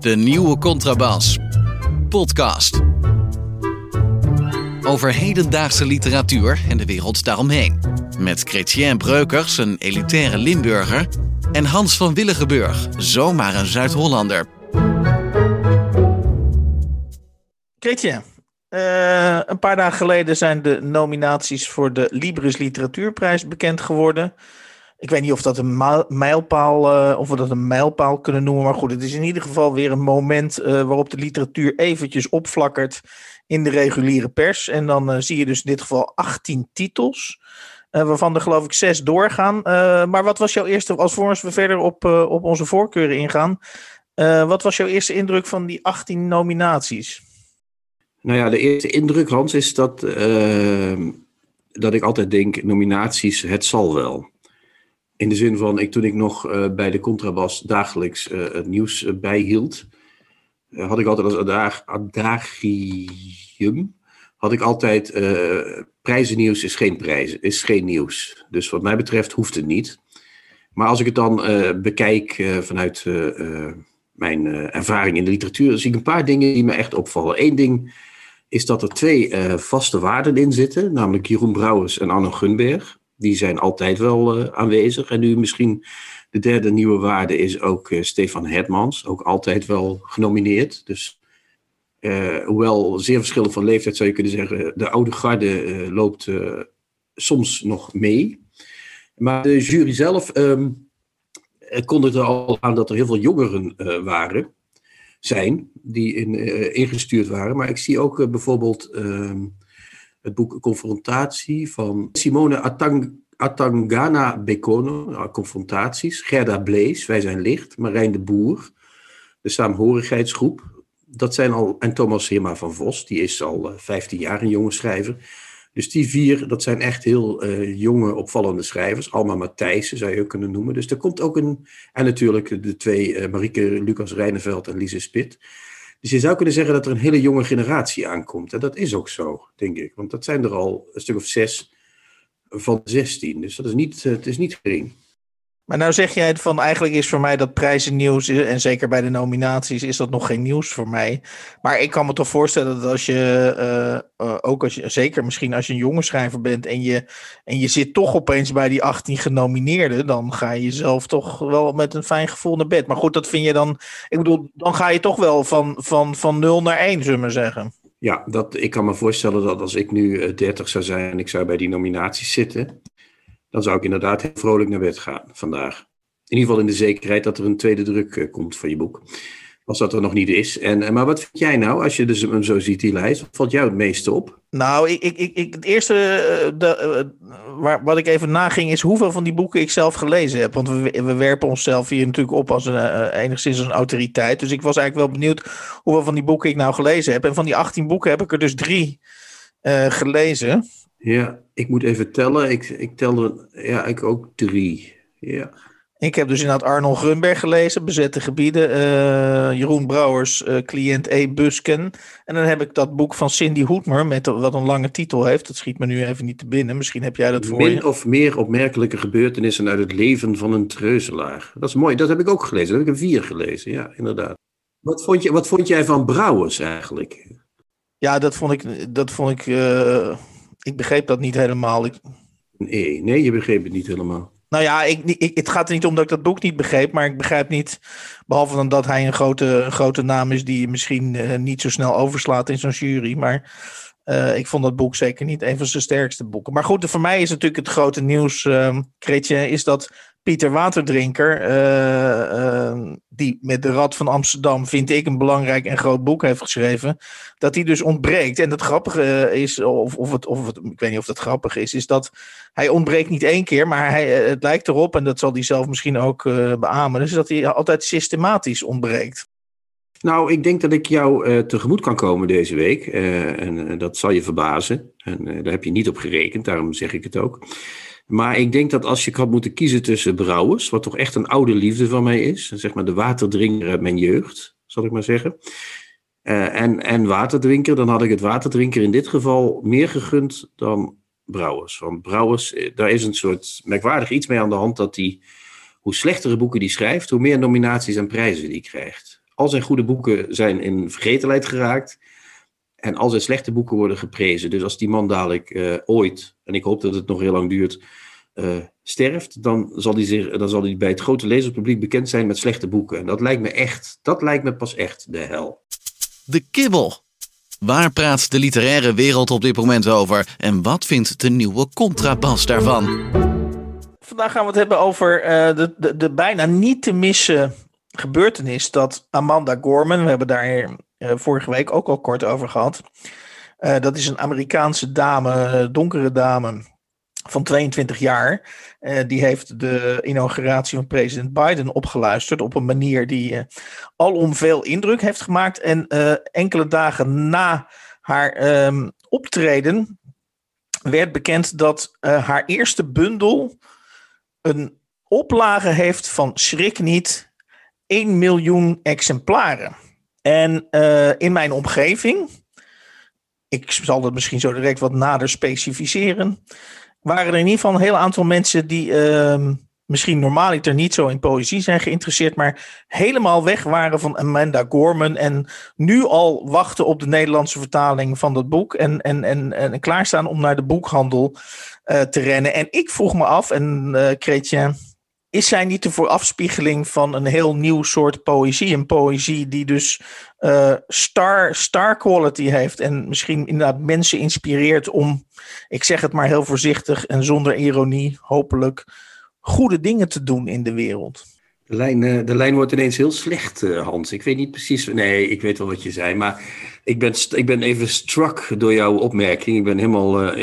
De nieuwe Contrabas. Podcast. Over hedendaagse literatuur en de wereld daaromheen. Met Chrétien Breukers, een elitaire Limburger. En Hans van Willigenburg, zomaar een Zuid-Hollander. Chrétien, uh, een paar dagen geleden zijn de nominaties voor de Libris Literatuurprijs bekend geworden. Ik weet niet of dat een mijlpaal, uh, of we dat een mijlpaal kunnen noemen. Maar goed, het is in ieder geval weer een moment uh, waarop de literatuur eventjes opflakkert in de reguliere pers. En dan uh, zie je dus in dit geval 18 titels. waarvan er geloof ik zes doorgaan. maar wat was jouw eerste, als voor we verder op, op onze voorkeuren ingaan. wat was jouw eerste indruk van die 18 nominaties? Nou ja, de eerste indruk, Hans, is dat, dat ik altijd denk: nominaties, het zal wel. In de zin van, ik, toen ik nog uh, bij de Contrabas dagelijks uh, het nieuws uh, bijhield, had ik altijd als adag adagium, had ik altijd, prijzennieuws is geen prijs, is geen nieuws. Dus wat mij betreft hoeft het niet. Maar als ik het dan bekijk vanuit mijn ervaring in de literatuur, zie ik een paar dingen die me echt opvallen. Eén ding is dat er twee vaste waarden in zitten, namelijk Jeroen Brouwers en Anne Gunberg die zijn altijd wel uh, aanwezig. En nu misschien de derde nieuwe waarde is ook uh, Stefan Hetmans, ook altijd wel genomineerd. Dus uh, hoewel zeer verschillend van leeftijd zou je kunnen zeggen, de oude garde loopt soms nog mee. Maar de jury zelf um, kondigde al aan dat er heel veel jongeren waren, zijn, die in, ingestuurd waren. Maar ik zie ook bijvoorbeeld ehm, het boek Confrontatie van Simone Atang, Atangana Bekono, Confrontaties, Gerda Blees, Wij zijn licht, Marijn de Boer, de Saamhorigheidsgroep. Dat zijn al, en Thomas Hema van Vos, die is al 15 eh, jaar een jonge schrijver. Dus die vier, dat zijn echt heel uh, jonge, opvallende schrijvers. Alma Matthijssen zou je ook kunnen noemen. Dus er komt ook een. En natuurlijk de twee, uh, Marieke Lucas Rijneveld en Lise Spit. Dus je zou kunnen zeggen dat er een hele jonge generatie aankomt. En dat is ook zo, denk ik. Want dat zijn er al een stuk of zes van 16. Dus dat is niet, eh, het is niet gering. Maar nou zeg jij van eigenlijk is voor mij dat prijzennieuws, en zeker bij de nominaties, is dat nog geen nieuws voor mij. Maar ik kan me toch voorstellen dat als je, uh, uh, ook als je, zeker misschien als je een jonge schrijver bent en je, en je zit toch opeens bij die 18 genomineerden, dan ga je jezelf toch wel met een fijn gevoel naar bed. Maar goed, dat vind je dan, ik bedoel, dan ga je toch wel van, van, van 0 naar 1, zullen we zeggen. Ja, dat, ik kan me voorstellen dat als ik nu 30 zou zijn en ik zou bij die nominaties zitten, dan zou ik inderdaad heel vrolijk naar bed gaan vandaag. In ieder geval in de zekerheid dat er een tweede druk uh, komt van je boek. Als dat er nog niet is. En, eh, maar wat vind jij nou, als je dus hem zo ziet, die lijst? Wat valt jou het meeste op? Nou, ik, ik, ik, het eerste de, waar, wat ik even naging is hoeveel van die boeken ik zelf gelezen heb. Want we, we werpen onszelf hier natuurlijk op als een, enigszins een autoriteit. Dus ik was eigenlijk wel benieuwd hoeveel van die boeken ik nou gelezen heb. En van die 18 boeken heb ik er dus drie gelezen. Ja, ik moet even tellen. Ik, ik telde, ja, ik ook drie. Ja. Ik heb dus inderdaad Arnold Grunberg gelezen, Bezette Gebieden. Uh, Jeroen Brouwers, uh, Cliënt E. Busken. En dan heb ik dat boek van Cindy Hoedmer, met, wat een lange titel heeft. Dat schiet me nu even niet te binnen. Misschien heb jij dat voor Min of meer opmerkelijke gebeurtenissen uit het leven van een treuzelaar. Dat is mooi, dat heb ik ook gelezen. Dat heb ik een vier gelezen, ja, inderdaad. Wat vond, je, wat vond jij van Brouwers eigenlijk? Ja, dat vond ik... Dat vond ik uh ik begreep dat niet helemaal. Ik... Nee, nee, je begreep het niet helemaal. Nou ja, ik, ik, het gaat er niet om dat ik dat boek niet begreep, maar ik begrijp niet, behalve dan dat hij een grote, een grote naam is die je misschien uh, niet zo snel overslaat in zo'n jury. Maar uh, ik vond dat boek zeker niet een van zijn sterkste boeken. Maar goed, voor mij is natuurlijk het grote nieuws, uh, Kretje, is dat Pieter Waterdrinker, uh, uh, die met de Rad van Amsterdam, vind ik, een belangrijk en groot boek heeft geschreven, dat hij dus ontbreekt. En het grappige is, of, of, het, of het, ik weet niet of dat grappig is, is dat hij ontbreekt niet één keer, maar hij, het lijkt erop, en dat zal hij zelf misschien ook beamen, dus dat hij altijd systematisch ontbreekt. Nou, ik denk dat ik jou tegemoet kan komen deze week. En dat zal je verbazen. En daar heb je niet op gerekend, daarom zeg ik het ook. Maar ik denk dat als je had moeten kiezen tussen Brouwers, wat toch echt een oude liefde van mij is, zeg maar de waterdrinker uit mijn jeugd, zal ik maar zeggen, uh, en, en waterdrinker, dan had ik het waterdrinker in dit geval meer gegund dan Brouwers. Want Brouwers, daar is een soort merkwaardig iets mee aan de hand dat hij hoe slechtere boeken die schrijft, hoe meer nominaties en prijzen die krijgt. Al zijn goede boeken zijn in vergetelheid geraakt. En al zijn slechte boeken worden geprezen. Dus als die man dadelijk uh, ooit, en ik hoop dat het nog heel lang duurt, uh, sterft, dan zal, hij zich, dan zal hij bij het grote lezerspubliek bekend zijn met slechte boeken. En dat lijkt me echt, dat lijkt me pas echt de hel. De kibbel. Waar praat de literaire wereld op dit moment over? En wat vindt de nieuwe contrabas daarvan? Vandaag gaan we het hebben over uh, de, de, de bijna niet te missen gebeurtenis dat Amanda Gorman, we hebben daar vorige week ook al kort over gehad. Uh, dat is een Amerikaanse dame, donkere dame van 22 jaar. Die heeft de inauguratie van president Biden opgeluisterd op een manier die alom veel indruk heeft gemaakt. En enkele dagen na haar um, optreden werd bekend dat haar eerste bundel een oplage heeft van schrik niet 1 miljoen exemplaren. En in mijn omgeving, ik zal dat misschien zo direct wat nader specificeren waren er in ieder geval een heel aantal mensen die uh, misschien normaaliter niet zo in poëzie zijn geïnteresseerd, maar helemaal weg waren van Amanda Gorman en nu al wachten op de Nederlandse vertaling van dat boek en, en, en, en klaarstaan om naar de boekhandel uh, te rennen. En ik vroeg me af, en uh, Kretje, is zij niet de voorafspiegeling van een heel nieuw soort poëzie? Een poëzie die dus uh, star, star quality heeft en misschien inderdaad mensen inspireert om, ik zeg het maar heel voorzichtig en zonder ironie, hopelijk goede dingen te doen in de wereld. De lijn, uh, de lijn wordt ineens heel slecht, uh, Hans. Ik weet niet precies. Nee, ik weet wel wat je zei. Maar ik ben, ik ben even struck door jouw opmerking. Ik ben helemaal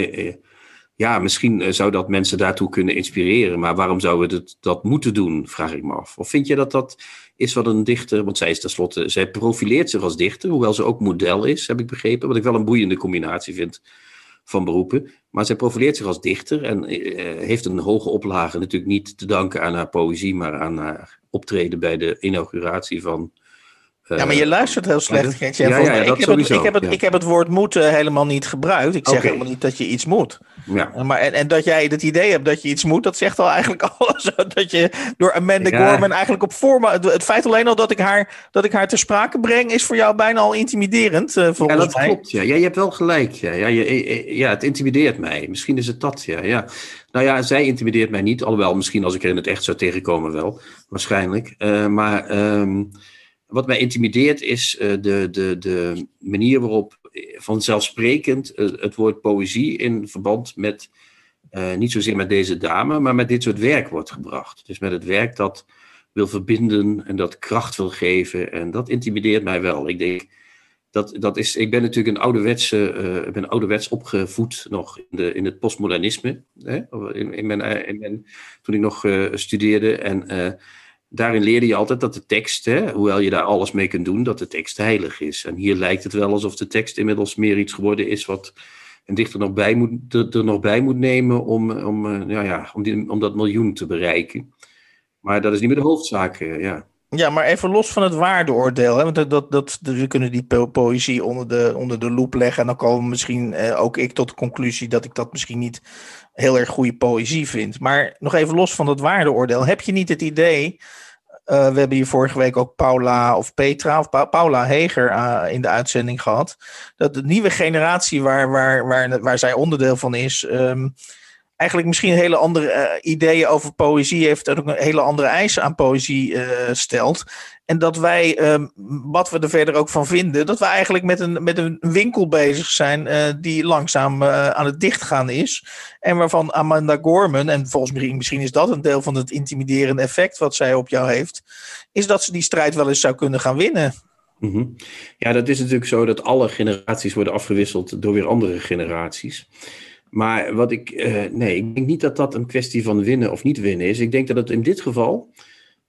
ja, misschien eh, zou dat mensen daartoe kunnen inspireren. Maar waarom zouden we dat, moeten doen, vraag ik me af. Of vind je dat dat is wat een dichter, want zij is tenslotte, zij profileert zich als dichter, hoewel ze ook model is, heb ik begrepen. Wat ik wel een boeiende combinatie vind van beroepen. Maar zij profileert zich als dichter en uh, heeft een hoge oplage natuurlijk niet te danken aan haar poëzie, maar aan haar optreden bij de inauguratie van ja, maar je luistert heel slecht, Gertje. Ja, ja, ik, heb het, ik, heb het, ik heb het woord moeten helemaal niet gebruikt. Ik zeg okay. helemaal niet dat je iets moet. Ja. Maar, en, en, dat jij het idee hebt dat je iets moet, dat zegt al eigenlijk alles. Dat je door Amanda. Gorman eigenlijk op vorm. Het feit alleen al dat ik, haar, dat ik haar ter sprake breng, is voor jou bijna al intimiderend. Uh, volgens ja, dat mij. klopt. Ja. ja, je hebt wel gelijk. Ja. Ja, je, ja, het intimideert mij. Misschien is het dat. Ja, ja. Nou ja, zij intimideert mij niet. Alhoewel, misschien als ik er in het echt zou tegenkomen, wel. Waarschijnlijk. Uh, maar. Um, wat mij intimideert is uh, de, de, de manier waarop vanzelfsprekend uh, het woord poëzie in verband met, niet zozeer met deze dame, maar met dit soort werk wordt gebracht. Dus met het werk dat wil verbinden en dat kracht wil geven. En dat intimideert mij wel. Ik denk, dat, dat is, ik ben natuurlijk een ouderwetse, ik ben ouderwets opgevoed nog in, de, in het postmodernisme. Hè? In, in, in toen ik nog studeerde. En daarin leerde je altijd dat de tekst, hè, hoewel je daar alles mee kunt doen, dat de tekst heilig is. En hier lijkt het wel alsof de tekst inmiddels meer iets geworden is wat een dichter nog bij moet, er, nog bij moet nemen om, om, ja, ja, om, om dat miljoen te bereiken. Maar dat is niet meer de hoofdzaak, uh, ja. Ja, maar even los van het waardeoordeel. Hè? Want dat, dat, dat, we kunnen die po poëzie onder de, onder de loep leggen. En dan komen misschien uh, ook ik tot de conclusie dat ik dat misschien niet heel erg goede poëzie vind. Maar nog even los van dat waardeoordeel. Heb je niet het idee uh, we hebben hier vorige week ook Paula of Petra of pa Paula Heger uh, in de uitzending gehad. Dat de nieuwe generatie waar, waar, waar, waar zij onderdeel van is, um, eigenlijk misschien hele andere uh, ideeën over poëzie heeft en ook een hele andere eisen aan poëzie stelt. En dat wij, um, wat we er verder ook van vinden, dat we eigenlijk met een, met een winkel bezig zijn uh, die langzaam aan het dichtgaan is. En waarvan Amanda Gorman, en volgens mij misschien is dat een deel van het intimiderende effect wat zij op jou heeft, is dat ze die strijd wel eens zou kunnen gaan winnen. -hmm. Ja, dat is natuurlijk zo dat alle generaties worden afgewisseld door weer andere generaties. Maar wat ik, uh, nee, ik denk niet dat dat een kwestie van winnen of niet winnen is. Ik denk dat het in dit geval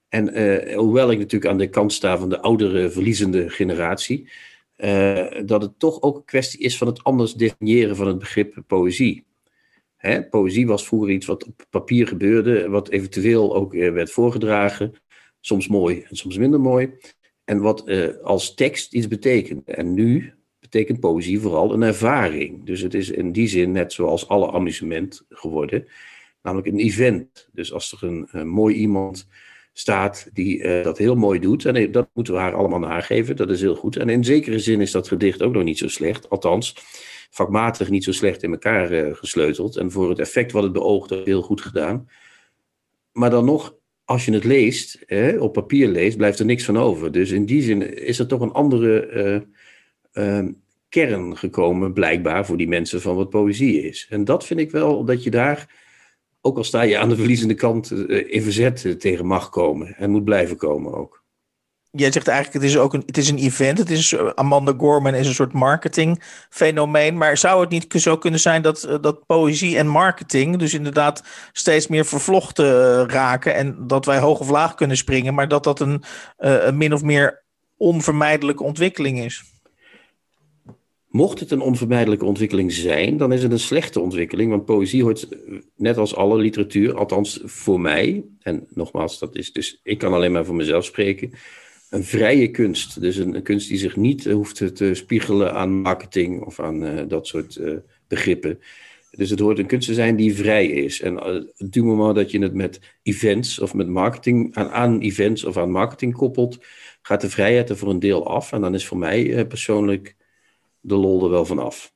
en uh, hoewel ik natuurlijk aan de kant sta van de oudere verliezende generatie, uh, dat het toch ook een kwestie is van het anders definiëren van het begrip poëzie. Hè? Poëzie was vroeger iets wat op papier gebeurde, wat eventueel ook werd voorgedragen, soms mooi en soms minder mooi, en wat als tekst iets betekent. En nu betekent poëzie vooral een ervaring. Dus het is in die zin net zoals alle amusement geworden namelijk een event. Dus als er een, mooi iemand staat die uh, dat heel mooi doet. En dat moeten we haar allemaal nageven. Dat is heel goed. En in zekere zin is dat gedicht ook nog niet zo slecht. Althans, vakmatig niet zo slecht in elkaar uh, gesleuteld. En voor het effect wat het beoogde, heel goed gedaan. Maar dan nog, als je het leest, hè, op papier leest, blijft er niks van over. Dus in die zin is er toch een andere kern gekomen, blijkbaar, voor die mensen van wat poëzie is. En dat vind ik wel dat je daar ook al sta je aan de verliezende kant, eh, in verzet eh, tegen mag komen. En moet blijven komen ook. Jij zegt eigenlijk, het is ook een, het is een event. Het is, eh, Amanda Gorman is een soort marketingfenomeen. Maar zou het niet zo kunnen zijn dat, dat poëzie en marketing... dus inderdaad steeds meer vervlochten raken... en dat wij hoog of laag kunnen springen... maar dat dat een, een min of meer onvermijdelijke ontwikkeling is? Mocht het een onvermijdelijke ontwikkeling zijn, dan is het een slechte ontwikkeling. Want poëzie hoort, net als alle literatuur, althans voor mij, en nogmaals, dat is dus, ik kan alleen maar voor mezelf spreken, een vrije kunst. Dus een, kunst die zich niet hoeft te spiegelen aan marketing of aan uh, dat soort begrippen. Dus het hoort een kunst te zijn die vrij is. En uh, het moment dat je het met events of met marketing, aan, aan events of aan marketing koppelt, gaat de vrijheid er voor een deel af. En dan is voor mij persoonlijk de lol er wel vanaf.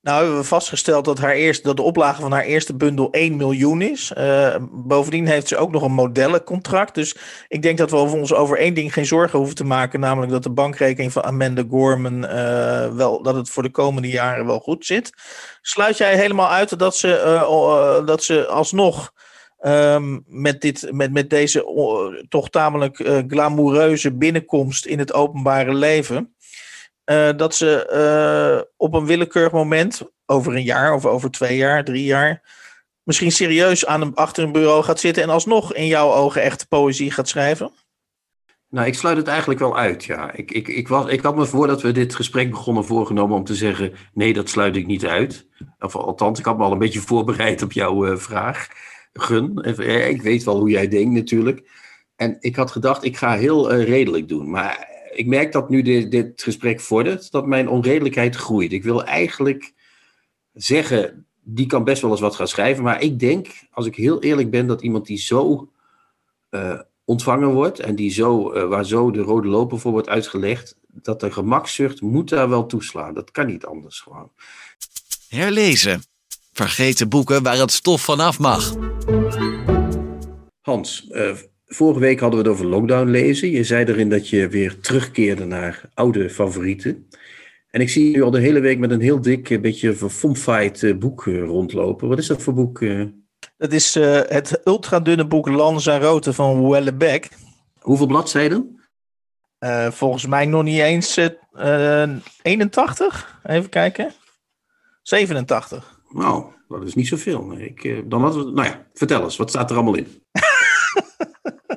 Nou hebben we vastgesteld dat, haar eerste, dat de oplage van haar eerste bundel 1 miljoen is. Uh, bovendien heeft ze ook nog een modellencontract. Dus ik denk dat we ons over één ding geen zorgen hoeven te maken. Namelijk dat de bankrekening van Amanda Gorman uh, wel, dat het voor de komende jaren wel goed zit. Sluit jij helemaal uit dat ze, uh, dat ze alsnog um, met, dit, met, met deze toch tamelijk glamoureuze binnenkomst in het openbare leven uh, dat ze uh, op een willekeurig moment, over een jaar of over twee jaar, drie jaar, misschien serieus aan een, achter een bureau gaat zitten en alsnog in jouw ogen echte poëzie gaat schrijven? Nou, ik sluit het eigenlijk wel uit, ja. Ik, ik, ik, was, ik had me voordat we dit gesprek begonnen voorgenomen om te zeggen: nee, dat sluit ik niet uit. Of althans, ik had me al een beetje voorbereid op jouw uh, vraag. Gun, ik weet wel hoe jij denkt natuurlijk. En ik had gedacht, ik ga heel redelijk doen. Maar ik merk dat nu dit, dit gesprek vordert, dat mijn onredelijkheid groeit. Ik wil eigenlijk zeggen, die kan best wel eens wat gaan schrijven. Maar ik denk, als ik heel eerlijk ben, dat iemand die zo uh, ontvangen wordt en die zo, uh, waar zo de rode loper voor wordt uitgelegd, dat de gemakzucht moet daar wel toeslaan. Dat kan niet anders gewoon. Herlezen. Vergeten boeken waar het stof vanaf mag. Hans, uh, Vorige week hadden we het over lockdown lezen. Je zei erin dat je weer terugkeerde naar oude favorieten. En ik zie je al de hele week met een heel dik, eh, beetje verfomfaaid eh, boek eh, rondlopen. Wat is dat voor boek? Dat is uh, het ultradunne boek Lanzarote van Wellebeck. Hoeveel bladzijden? Uh, volgens mij nog niet eens uh, 81. Even kijken. 87. Nou, dat is niet zoveel. Ik, dan we, nou ja, vertel eens, wat staat er allemaal in?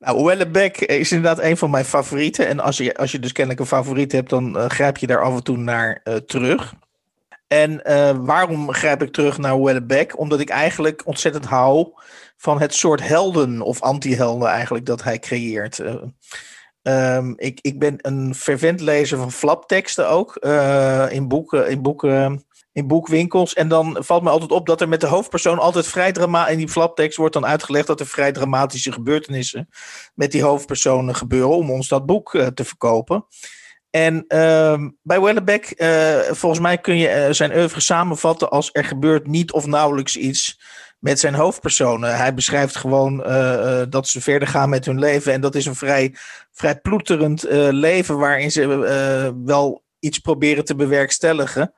Nou, Wellebeck is inderdaad een van mijn favorieten. En als je, als je dus kennelijk een favoriet hebt, dan uh, grijp je daar af en toe naar uh, terug. En uh, waarom grijp ik terug naar Wellebeck? Omdat ik eigenlijk ontzettend hou van het soort helden of anti-helden eigenlijk dat hij creëert. Um, ik, ik ben een fervent lezer van flapteksten ook. in boeken, in boeken in boekwinkels. En dan valt me altijd op dat er met de hoofdpersoon altijd vrij dramatisch. In die flaptekst wordt dan uitgelegd dat er vrij dramatische gebeurtenissen met die hoofdpersonen gebeuren om ons dat boek uh, te verkopen. En uh, bij Wellebeck, uh, volgens mij kun je uh, zijn oeuvre samenvatten als er gebeurt niet of nauwelijks iets met zijn hoofdpersonen. Hij beschrijft gewoon dat ze verder gaan met hun leven. En dat is een vrij, vrij ploeterend leven waarin ze wel iets proberen te bewerkstelligen.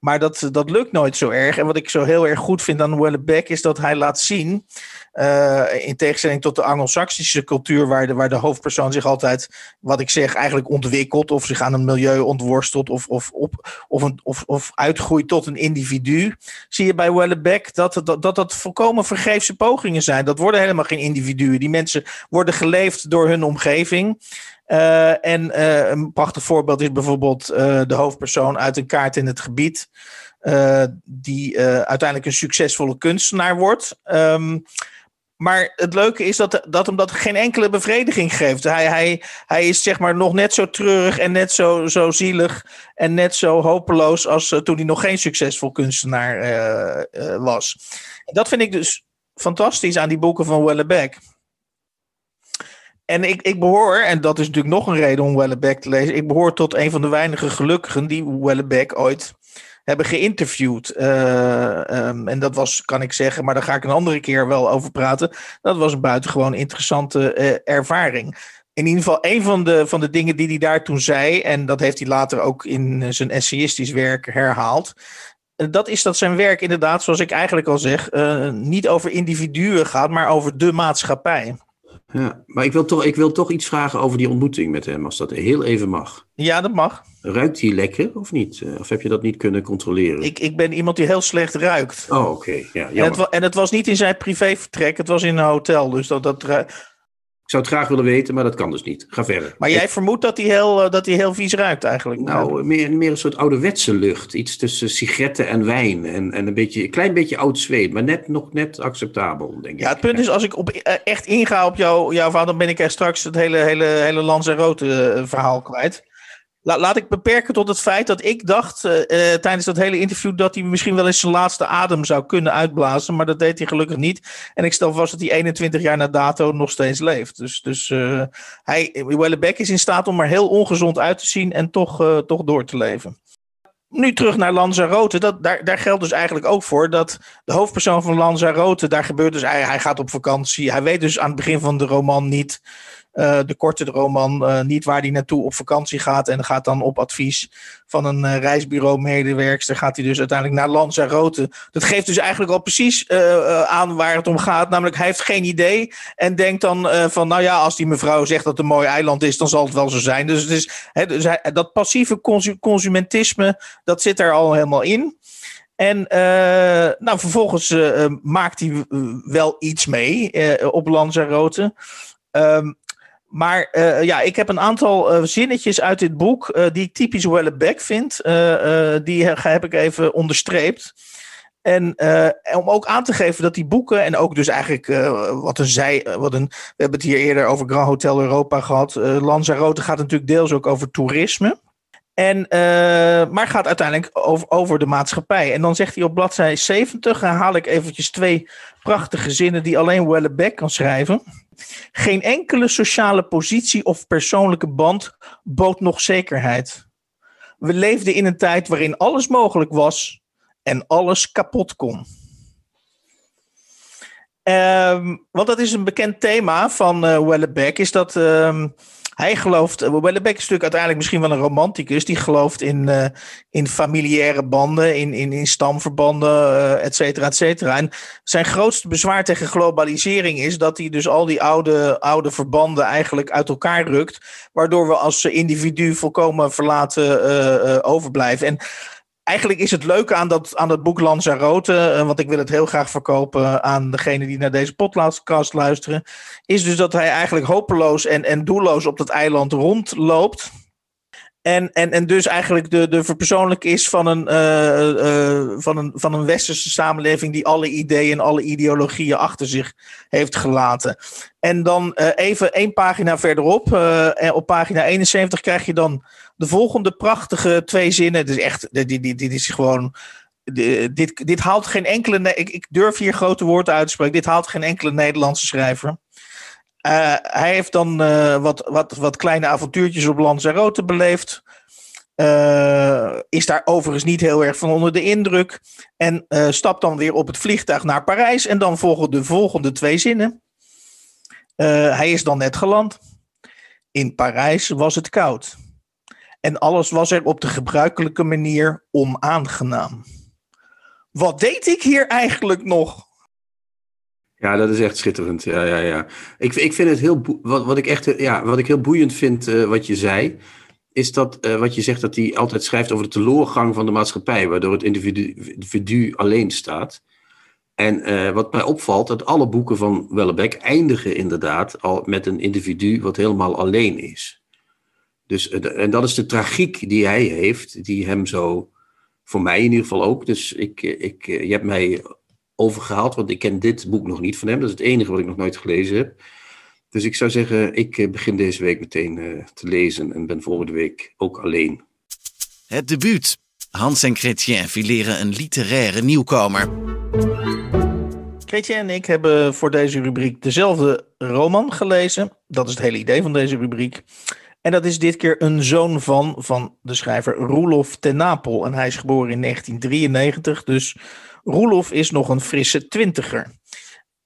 Maar dat, dat lukt nooit zo erg. En wat ik zo heel erg goed vind aan Wellebeck is dat hij laat zien, uh, in tegenstelling tot de Anglo-Saxische cultuur, waar de, waar de hoofdpersoon zich altijd, wat ik zeg, eigenlijk ontwikkelt of zich aan een milieu ontworstelt of, of, op, of, een, of, of uitgroeit tot een individu, zie je bij Wellebeck dat dat, dat dat volkomen vergeefse pogingen zijn. Dat worden helemaal geen individuen. Die mensen worden geleefd door hun omgeving. Uh, en uh, een prachtig voorbeeld is bijvoorbeeld uh, de hoofdpersoon uit een kaart in het gebied, die uiteindelijk een succesvolle kunstenaar wordt. Um, maar het leuke is dat, dat hem dat geen enkele bevrediging geeft. Hij, hij, hij is zeg maar nog net zo treurig en net zo, zo zielig en net zo hopeloos als toen hij nog geen succesvol kunstenaar was. Dat vind ik dus fantastisch aan die boeken van Wellebeck. En ik, ik behoor, en dat is natuurlijk nog een reden om Wellebeck te lezen. Ik behoor tot een van de weinige gelukkigen die Wellebeck ooit hebben geïnterviewd. Uh, en dat was, kan ik zeggen, maar daar ga ik een andere keer wel over praten. Dat was een buitengewoon interessante uh, ervaring. In ieder geval, een van de, van de dingen die hij daar toen zei, en dat heeft hij later ook in zijn essayistisch werk herhaald. Dat is dat zijn werk inderdaad, zoals ik eigenlijk al zeg, niet over individuen gaat, maar over de maatschappij. Ja, maar ik wil, toch, ik wil toch iets vragen over die ontmoeting met hem, als dat heel even mag. Ja, dat mag. Ruikt hij lekker of niet? Of heb je dat niet kunnen controleren? Ik, ik ben iemand die heel slecht ruikt. Oh, oké. Ja, en, het, en het was niet in zijn privévertrek, het was in een hotel. Dus dat, dat, zou het graag willen weten, maar dat kan dus niet. Ga verder. Maar jij vermoedt dat hij heel, eh, dat hij heel vies ruikt eigenlijk? Nou, meer, meer een soort ouderwetse lucht. Iets tussen sigaretten en wijn. En, en een, beetje, een klein beetje oud zweet, maar net, nog net acceptabel, denk ik. Ja, het punt is, als ik op, eh, echt inga op jou, jouw verhaal, dan ben ik er straks het hele, hele, hele Lans en Rote eh, verhaal kwijt laat ik beperken tot het feit dat ik dacht uh, tijdens dat hele interview dat hij misschien wel eens zijn laatste adem zou kunnen uitblazen. Maar dat deed hij gelukkig niet. En ik stel vast dat hij 21 jaar na dato nog steeds leeft. Dus, dus uh, hij, Wellebeck is in staat om er heel ongezond uit te zien en toch, toch door te leven. Nu terug naar Lanzarote. Dat, daar, daar geldt dus eigenlijk ook voor dat de hoofdpersoon van Lanzarote, daar gebeurt dus, hij, hij gaat op vakantie. Hij weet dus aan het begin van de roman niet uh, de korte roman uh, niet waar hij naartoe op vakantie gaat. En gaat dan op advies van een uh, reisbureau-medewerkster. gaat hij dus uiteindelijk naar Lanzarote. Dat geeft dus eigenlijk al precies aan waar het om gaat. Namelijk, hij heeft geen idee. En denkt dan van, nou ja, als die mevrouw zegt dat het een mooi eiland is, dan zal het wel zo zijn. Dus, het is, dus dat passieve consumentisme, dat zit er al helemaal in. En nou, vervolgens maakt hij wel iets mee uh, op Lanzarote. Um, maar uh, ja, ik heb een aantal uh, zinnetjes uit dit boek uh, die ik typisch Wellebeck vind. die heb ik even onderstreept. En om ook aan te geven dat die boeken, en ook dus eigenlijk wat een zij, wat een, we hebben het hier eerder over Grand Hotel Europa gehad. Lanzarote gaat natuurlijk deels ook over toerisme. En, maar gaat uiteindelijk over, de maatschappij. En dan zegt hij op bladzijde 70, herhaal ik eventjes twee prachtige zinnen die alleen Wellebeck kan schrijven. Geen enkele sociale positie of persoonlijke band bood nog zekerheid. We leefden in een tijd waarin alles mogelijk was en alles kapot kon. Um, want dat is een bekend thema van uh, Wellebeck, is dat um, hij gelooft, uh, Wellebeck is natuurlijk uiteindelijk misschien wel een romanticus, die gelooft in, uh, in familiaire banden, in, in, in stamverbanden, uh, et cetera, et cetera. En zijn grootste bezwaar tegen globalisering is dat hij dus al die oude, oude verbanden eigenlijk uit elkaar rukt, waardoor we als individu volkomen verlaten overblijven. En eigenlijk is het leuke aan dat, aan dat boek Lanzarote, uh, want ik wil het heel graag verkopen aan degene die naar deze podcast luisteren, is dus dat hij eigenlijk hopeloos en, en doelloos op dat eiland rondloopt. En, en, en dus eigenlijk de, de verpersoonlijk is van een, uh, uh, van, een, van een westerse samenleving die alle ideeën en alle ideologieën achter zich heeft gelaten. En dan even één pagina verderop, op pagina 71 krijg je dan de volgende prachtige twee zinnen. Het is echt, dit, dit, dit is gewoon. Dit, dit haalt geen enkele. Ik, ik durf hier grote woorden uit te spreken. Dit haalt geen enkele Nederlandse schrijver. Uh, hij heeft dan uh, wat, wat, wat kleine avontuurtjes op Lanzarote beleefd. Uh, is daar overigens niet heel erg van onder de indruk. En stapt dan weer op het vliegtuig naar Parijs. En dan volgen de volgende twee zinnen. hij is dan net geland. In Parijs was het koud. En alles was er op de gebruikelijke manier onaangenaam. Wat deed ik hier eigenlijk nog? Ja, dat is echt schitterend. Ja, ja, ja. Ik, ik vind het heel. Wat, wat, ik echt, ja, wat ik heel boeiend vind, uh, wat je zei. Is dat uh, wat je zegt dat hij altijd schrijft over de teleurgang van de maatschappij. Waardoor het individu, alleen staat. En wat mij opvalt, dat alle boeken van Wellebeck eindigen inderdaad al met een individu wat helemaal alleen is. Dus, eh, en dat is de tragiek die hij heeft, die hem zo, voor mij in ieder geval ook. Dus ik, ik, je hebt mij overgehaald, want ik ken dit boek nog niet van hem. Dat is het enige wat ik nog nooit gelezen heb. Dus ik zou zeggen, ik eh, begin deze week meteen uh, te lezen en ben volgende week ook alleen. Het debuut. Hans en Chrétien fileren een literaire nieuwkomer. Chrétien en ik hebben voor deze rubriek dezelfde roman gelezen. Dat is het hele idee van deze rubriek. En dat is dit keer een zoon van, van de schrijver Roelof ten Napel. En hij is geboren in 1993, dus Roelof is nog een frisse twintiger.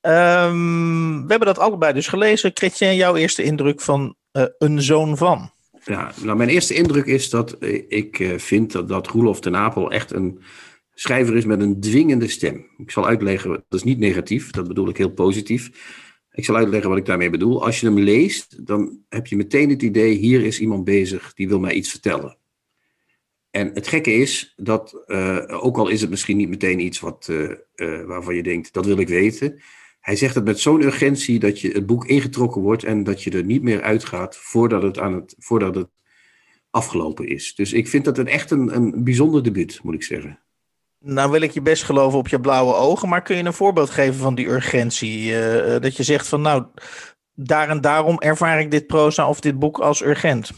Um, we hebben dat allebei dus gelezen. Chrétien, jouw eerste indruk van uh, een zoon van? Ja, nou, mijn eerste indruk is dat eh, ik uh, vind dat, dat Roelof ten Napel echt een schrijver is met een dwingende stem. Ik zal uitleggen, dat is niet negatief, dat bedoel ik heel positief. Ik zal uitleggen wat ik daarmee bedoel. Als je hem leest, dan heb je meteen het idee, hier is iemand bezig die wil mij iets vertellen. En het gekke is dat, uh, ook al is het misschien niet meteen iets wat, uh, uh, waarvan je denkt, dat wil ik weten. Hij zegt het met zo'n urgentie dat je het boek ingetrokken wordt en dat je er niet meer uitgaat voordat het, aan het, voordat het afgelopen is. Dus ik vind dat een echt een, een bijzonder debuut, moet ik zeggen. Nou wil ik je best geloven op je blauwe ogen, maar kun je een voorbeeld geven van die urgentie? Dat je zegt van nou, daar en daarom ervaar ik dit proza of dit boek als urgent.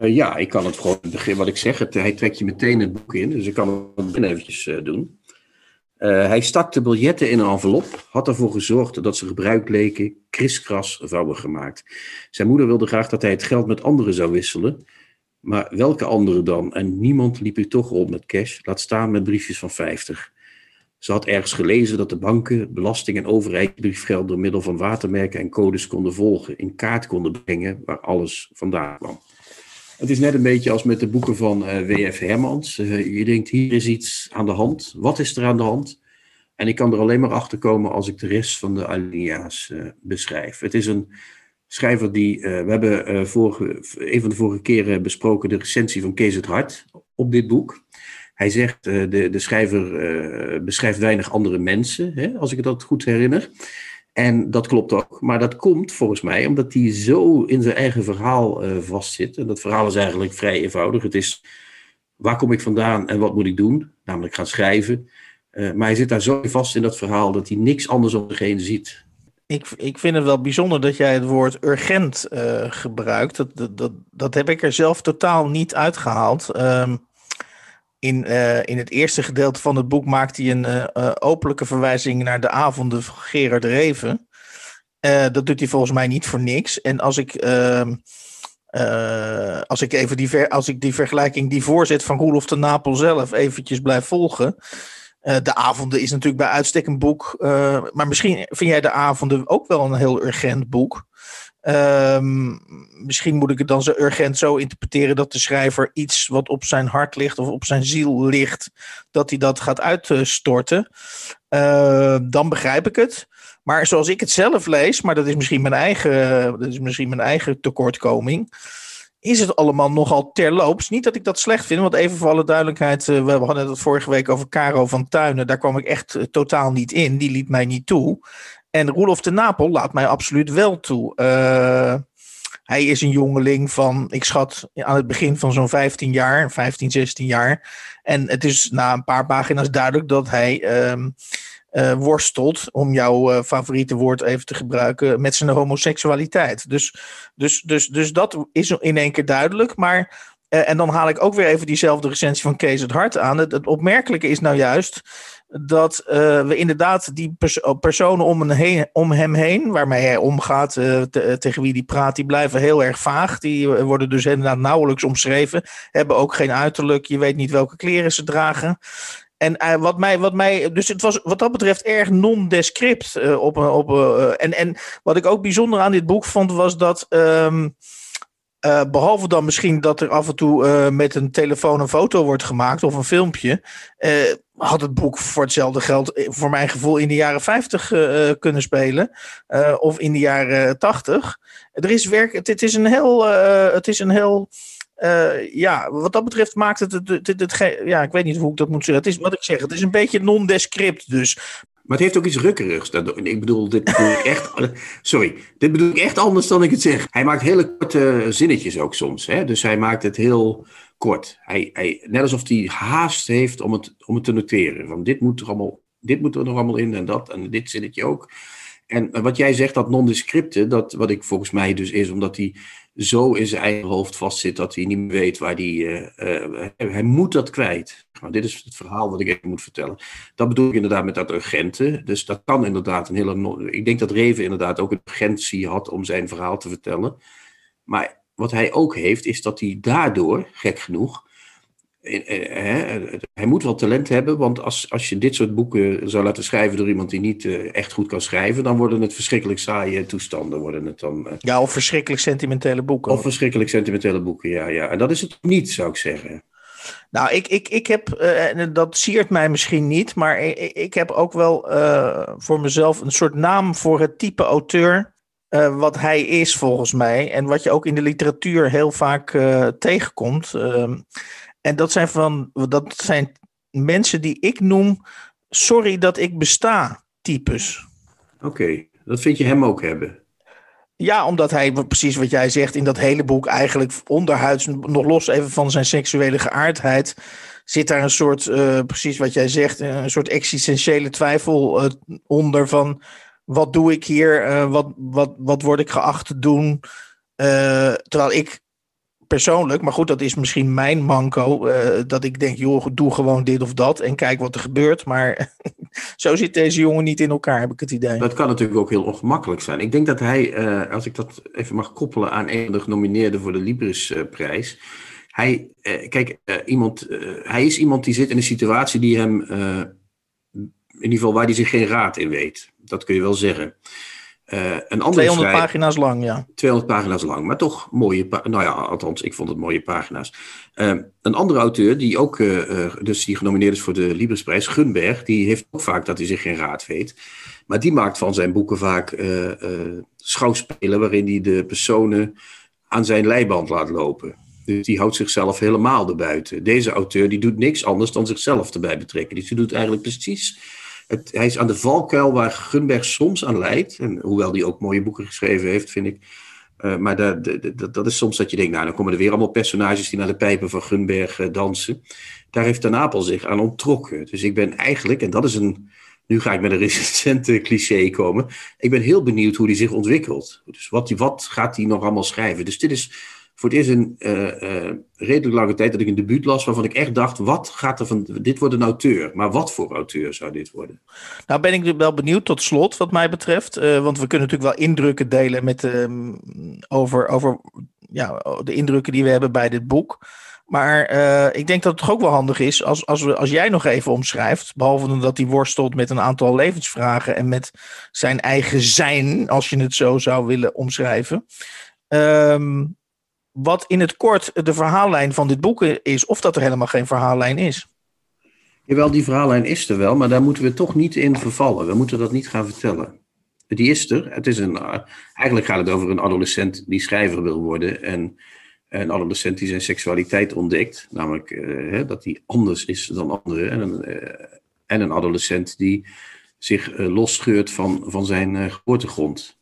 Uh, ja, ik kan het gewoon begin wat ik zeg. Hij trekt je meteen het boek in, dus ik kan het binnen eventjes uh, doen. hij stak de biljetten in een envelop, had ervoor gezorgd dat ze gebruikt leken, kriskras vouwen gemaakt. Zijn moeder wilde graag dat hij het geld met anderen zou wisselen, maar welke andere dan? En niemand liep u toch rond met cash, laat staan met briefjes van 50. Ze had ergens gelezen dat de banken belasting- en overheidsbriefgeld door middel van watermerken en codes konden volgen, in kaart konden brengen waar alles vandaan kwam. Het is net een beetje als met de boeken van uh, W.F. Hermans. Uh, je denkt, hier is iets aan de hand. Wat is er aan de hand? En ik kan er alleen maar achter komen als ik de rest van de alinea's uh, beschrijf. Het is een schrijver die, we hebben vorige, een van de vorige keren besproken de recensie van Kees het Hart op dit boek. Hij zegt, uh, de, de schrijver beschrijft weinig andere mensen, hè, als ik dat goed herinner. En dat klopt ook, maar dat komt volgens mij omdat hij zo in zijn eigen verhaal vastzit. En dat verhaal is eigenlijk vrij eenvoudig. Het is, waar kom ik vandaan en wat moet ik doen? Namelijk gaan schrijven. maar hij zit daar zo vast in dat verhaal dat hij niks anders om zich heen ziet ik, ik vind het wel bijzonder dat jij het woord urgent uh, gebruikt. Dat, dat, dat, heb ik er zelf totaal niet uitgehaald. Um, in, uh, in het eerste gedeelte van het boek maakt hij een uh, openlijke verwijzing naar de avonden van Gerard Reven. dat doet hij volgens mij niet voor niks. En als ik, ehm, als ik even die, als ik die vergelijking, die voorzet van Roelof de Napel zelf eventjes blijf volgen de avonden is natuurlijk bij uitstek een boek. Maar misschien vind jij de avonden ook wel een heel urgent boek. Um, misschien moet ik het dan zo urgent zo interpreteren dat de schrijver iets wat op zijn hart ligt of op zijn ziel ligt, dat hij dat gaat uitstorten. Uh, dan begrijp ik het. Maar zoals ik het zelf lees, maar dat is misschien mijn eigen, dat is misschien mijn eigen tekortkoming is het allemaal nogal terloops. Niet dat ik dat slecht vind, want even voor alle duidelijkheid, uh, we hadden het vorige week over Caro van Tuinen. Daar kwam ik echt uh, totaal niet in. Die liet mij niet toe. En Roelof de Napel laat mij absoluut wel toe. Uh, hij is een jongeling van, ik schat aan het begin van zo'n 15 jaar, 15, 16 jaar. En het is na een paar pagina's duidelijk dat hij uh, worstelt, om jouw uh, favoriete woord even te gebruiken, met zijn homoseksualiteit. Dus, dus, dus, dus dat is in één keer duidelijk. Maar, en dan haal ik ook weer even diezelfde recensie van Kees het Hart aan. Het opmerkelijke is nou juist dat we inderdaad die pers personen om, een om, hem heen, waarmee hij omgaat, te, tegen wie die praat, die blijven heel erg vaag. Die worden dus inderdaad nauwelijks omschreven, hebben ook geen uiterlijk, je weet niet welke kleren ze dragen. En wat, mij, wat mij, dus het was wat dat betreft erg non-descript. Op, op, en, en wat ik ook bijzonder aan dit boek vond, was dat. Um, behalve dan misschien dat er af en toe met een telefoon een foto wordt gemaakt of een filmpje. had het boek voor hetzelfde geld, voor mijn gevoel, in de jaren 50 kunnen spelen. of in de jaren 80. Er is werk, het, is een heel. het is een heel ja, wat dat betreft maakt het, het, het, het, Ja, ik weet niet hoe ik dat moet zeggen. Het is wat ik zeg, het is een beetje non-descript dus. Maar het heeft ook iets rukkerigs. Ik bedoel, dit bedoel ik echt. Sorry, dit bedoel ik echt anders dan ik het zeg. Hij maakt hele korte zinnetjes ook soms. Hè? Dus hij maakt het heel kort. Hij, hij, net alsof hij haast heeft om het, om het te noteren. Van dit moet er allemaal dit moet er nog allemaal in en dat en dit zinnetje ook. En wat jij zegt, dat nondescripte, dat wat ik volgens mij dus is, omdat hij zo in zijn eigen hoofd vastzit dat hij niet meer weet waar hij. Uh, hij moet dat kwijt. Dit is het verhaal wat ik even moet vertellen. Dat bedoel ik inderdaad met dat urgente. Dus dat kan inderdaad een hele. Ik denk dat Reven inderdaad ook een urgentie had om zijn verhaal te vertellen. Maar wat hij ook heeft, is dat hij daardoor, gek genoeg, hij moet wel talent hebben, want als, als je dit soort boeken zou laten schrijven door iemand die niet eh, echt goed kan schrijven, dan worden het verschrikkelijk saaie toestanden. Worden het dan, uh, ja, of verschrikkelijk sentimentele boeken. Of verschrikkelijk sentimentele boeken, ja, ja. En dat is het niet, zou ik zeggen. Nou, ik, ik, ik heb, dat siert mij misschien niet, maar ik, ik heb ook wel voor mezelf een soort naam voor het type auteur wat hij is, volgens mij. En wat je ook in de literatuur heel vaak tegenkomt. Ehm, en dat zijn, van, dat zijn mensen die ik noem sorry dat ik besta types. Oké, dat vind je hem ook hebben. Ja, omdat hij, precies wat jij zegt, in dat hele boek eigenlijk onderhuids, nog los even van zijn seksuele geaardheid, zit daar een soort, uh, precies wat jij zegt, een soort existentiële twijfel uh, onder van wat doe ik hier, uh, wat, wat, wat word ik geacht te doen. terwijl ik persoonlijk, maar goed, dat is misschien mijn manco. Uh, dat ik denk, joh, doe gewoon dit of dat en kijk wat er gebeurt. Maar zo zit deze jongen niet in elkaar, heb ik het idee. Dat kan natuurlijk ook heel ongemakkelijk zijn. Ik denk dat hij, uh, als ik dat even mag koppelen aan een van de genomineerden voor de Librisprijs. Hij, kijk, iemand, hij is iemand die zit in een situatie die hem, in ieder geval waar hij zich geen raad in weet. Dat kun je wel zeggen. Uh, een andere 200 pagina's lang, ja. 200 pagina's lang, maar toch mooie, nou ja, althans, ik vond het mooie pagina's. Uh, een andere auteur, die ook, uh, dus die genomineerd is voor de Libresprijs, Gunberg, die heeft ook vaak dat hij zich geen raad weet. Maar die maakt van zijn boeken vaak schouwspelen waarin hij de personen aan zijn leiband laat lopen. Dus die houdt zichzelf helemaal erbuiten. Deze auteur die doet niks anders dan zichzelf erbij betrekken. Dus die doet eigenlijk precies het, hij is aan de valkuil waar Gunberg soms aan leidt. En hoewel hij ook mooie boeken geschreven heeft, vind ik. Uh, maar dat, dat, is soms dat je denkt, nou dan komen er weer allemaal personages die naar de pijpen van Gunberg uh, dansen. Daar heeft Ten Apel zich aan onttrokken. Dus ik ben eigenlijk, en dat is een, nu ga ik met een recente cliché komen. Ik ben heel benieuwd hoe die zich ontwikkelt. Dus wat, wat gaat hij nog allemaal schrijven? Dus dit is voor het eerst een uh, uh, redelijk lange tijd dat ik een debuut las waarvan ik echt dacht, wat gaat er van, dit wordt een auteur. Maar wat voor auteur zou dit worden? Nou ben ik wel benieuwd tot slot wat mij betreft. Uh, want we kunnen natuurlijk wel indrukken delen met, ehm, over, over ja, de indrukken die we hebben bij dit boek. Maar ik denk dat het toch ook wel handig is als, als, we, als jij nog even omschrijft. Behalve dat hij worstelt met een aantal levensvragen en met zijn eigen zijn, als je het zo zou willen omschrijven. Um, wat in het kort de verhaallijn van dit boek is, of dat er helemaal geen verhaallijn is. Jawel, die verhaallijn is er wel, maar daar moeten we toch niet in vervallen. We moeten dat niet gaan vertellen. Die is er. Het is een, eigenlijk gaat het over een adolescent die schrijver wil worden. En een adolescent die zijn seksualiteit ontdekt. Namelijk uh, dat hij anders is dan anderen. En een, uh, en een adolescent die zich losscheurt van, van zijn geboortegrond.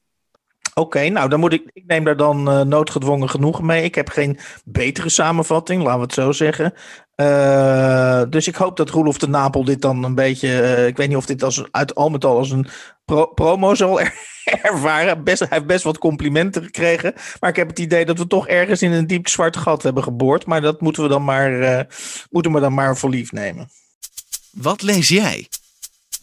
Oké, nou dan moet ik. Ik neem daar dan uh, noodgedwongen genoegen mee. Ik heb geen betere samenvatting, laten we het zo zeggen. Uh, dus ik hoop dat Roelof de Napel dit dan een beetje. Uh, ik weet niet of dit als, uit al met al als een pro promo zal er ervaren. Best, hij heeft best wat complimenten gekregen. Maar ik heb het idee dat we toch ergens in een diep zwart gat hebben geboord. Maar dat moeten we dan maar, moeten we dan maar voor lief nemen. Wat lees jij?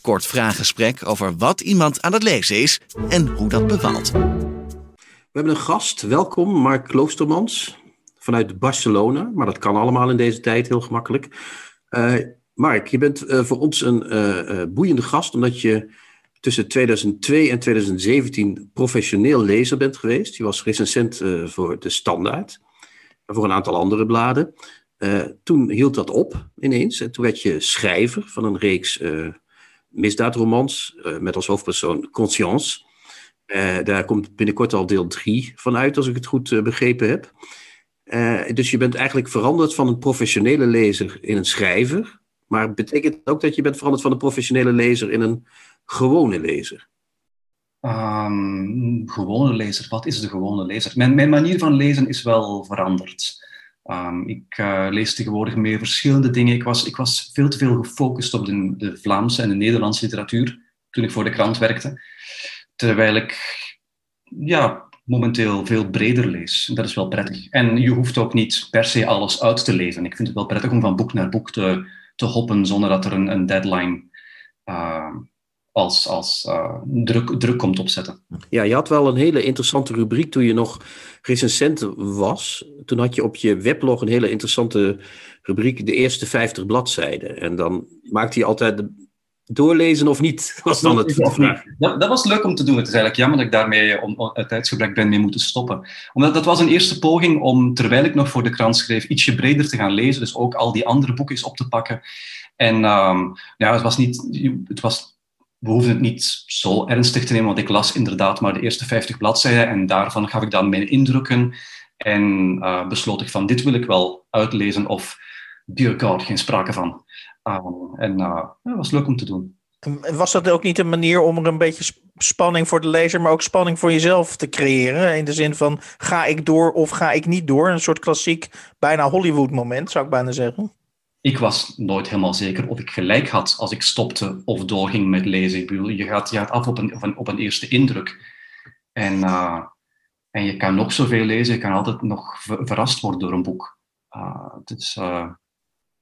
Kort vraaggesprek over wat iemand aan het lezen is en hoe dat bevalt. We hebben een gast. Welkom, Mark Kloostermans vanuit Barcelona. Maar dat kan allemaal in deze tijd heel gemakkelijk. Uh, Mark, je bent uh, voor ons een uh, boeiende gast omdat je tussen 2002 en 2017 professioneel lezer bent geweest. Je was recensent voor De Standaard en voor een aantal andere bladen. toen hield dat op ineens en toen werd je schrijver van een reeks misdaadromans uh, met als hoofdpersoon Conscience. Uh, daar komt binnenkort al deel 3 van uit, als ik het goed uh, begrepen heb. dus je bent eigenlijk veranderd van een professionele lezer in een schrijver. Maar betekent ook dat je bent veranderd van een professionele lezer in een gewone lezer? Um, gewone lezer, wat is de gewone lezer? Mijn, mijn manier van lezen is wel veranderd. Ehm, ik uh, lees tegenwoordig meer verschillende dingen. Ik was, ik was veel te veel gefocust op de, de Vlaamse en de Nederlandse literatuur toen ik voor de krant werkte. Terwijl ik ja, momenteel veel breder lees. Dat is wel prettig. En je hoeft ook niet per se alles uit te lezen. Ik vind het wel prettig om van boek naar boek te, te hoppen zonder dat er een, een deadline uh, als, als uh, druk, druk komt opzetten. Ja, je had wel een hele interessante rubriek toen je nog recensent was. Toen had je op je weblog een hele interessante rubriek, de eerste 50 bladzijden. En dan maakte je altijd doorlezen of niet, was dan het vraag. Dat, dat, was leuk om te doen. Het is eigenlijk jammer dat ik daarmee om, het tijdsgebrek ben mee moeten stoppen. Omdat dat was een eerste poging om, terwijl ik nog voor de krant schreef, ietsje breder te gaan lezen. Dus ook al die andere boeken op te pakken. En um, ja, het was niet... Het was we hoeven het niet zo ernstig te nemen, want ik las inderdaad maar de eerste 50 bladzijden en daarvan gaf ik dan mijn indrukken en uh, besloot ik van dit wil ik wel uitlezen of dear god, geen sprake van. Uh, en uh, dat was leuk om te doen. Was dat ook niet een manier om er een beetje spanning voor de lezer, maar ook spanning voor jezelf te creëren? In de zin van ga ik door of ga ik niet door? Een soort klassiek, bijna Hollywood moment, zou ik bijna zeggen ik was nooit helemaal zeker of ik gelijk had als ik stopte of doorging met lezen. Je gaat, je gaat af op een, op een, eerste indruk. En, uh, en je kan nog zoveel lezen, je kan altijd nog verrast worden door een boek. Uh, dus.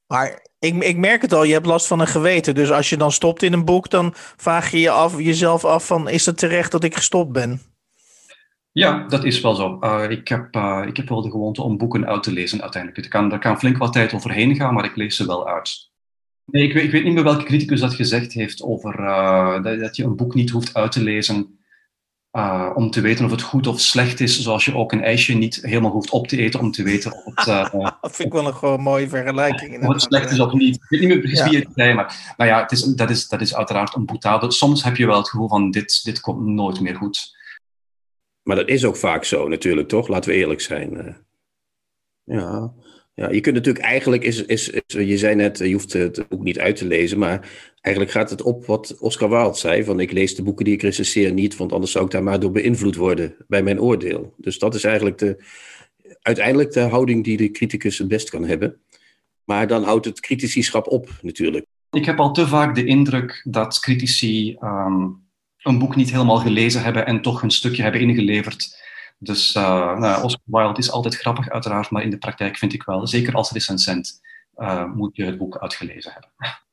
Maar ik, ik merk het al, je hebt last van een geweten. Dus als je dan stopt in een boek, dan vraag je je af, jezelf af van, is het terecht dat ik gestopt ben? Ja, dat is wel zo. Uh, ik, heb, uh, ik heb wel de gewoonte om boeken uit te lezen uiteindelijk. Er kan, er kan flink wat tijd overheen gaan, maar ik lees ze wel uit. Nee, ik weet, ik weet niet meer welke criticus dat gezegd heeft over uh, dat, dat, je een boek niet hoeft uit te lezen om te weten of het goed of slecht is, zoals je ook een ijsje niet helemaal hoeft op te eten om te weten of het... dat vind ik wel een gewoon mooie vergelijking. Of het slecht is of niet. Ik weet niet meer precies wie het zei, maar, maar ja, het is, dat, is, dat is uiteraard een boetade. Soms heb je wel het gevoel van dit, dit komt nooit meer goed. Maar dat is ook vaak zo natuurlijk, toch? Laten we eerlijk zijn. Eh. ja. ja, je kunt natuurlijk eigenlijk, is, is, is, je zei net, je hoeft het ook niet uit te lezen, maar eigenlijk gaat het op wat Oscar Wilde zei, van ik lees de boeken die ik recenseer niet, want anders zou ik daar maar door beïnvloed worden bij mijn oordeel. Dus dat is eigenlijk de, uiteindelijk de houding die de criticus het best kan hebben. Maar dan houdt het critici-schap op natuurlijk. Ik heb al te vaak de indruk dat critici ehm, een boek niet helemaal gelezen hebben en toch een stukje hebben ingeleverd. Dus uh, nou, Oscar Wilde is altijd grappig, uiteraard, maar in de praktijk vind ik wel, zeker als recensent, uh, moet je het boek uitgelezen hebben.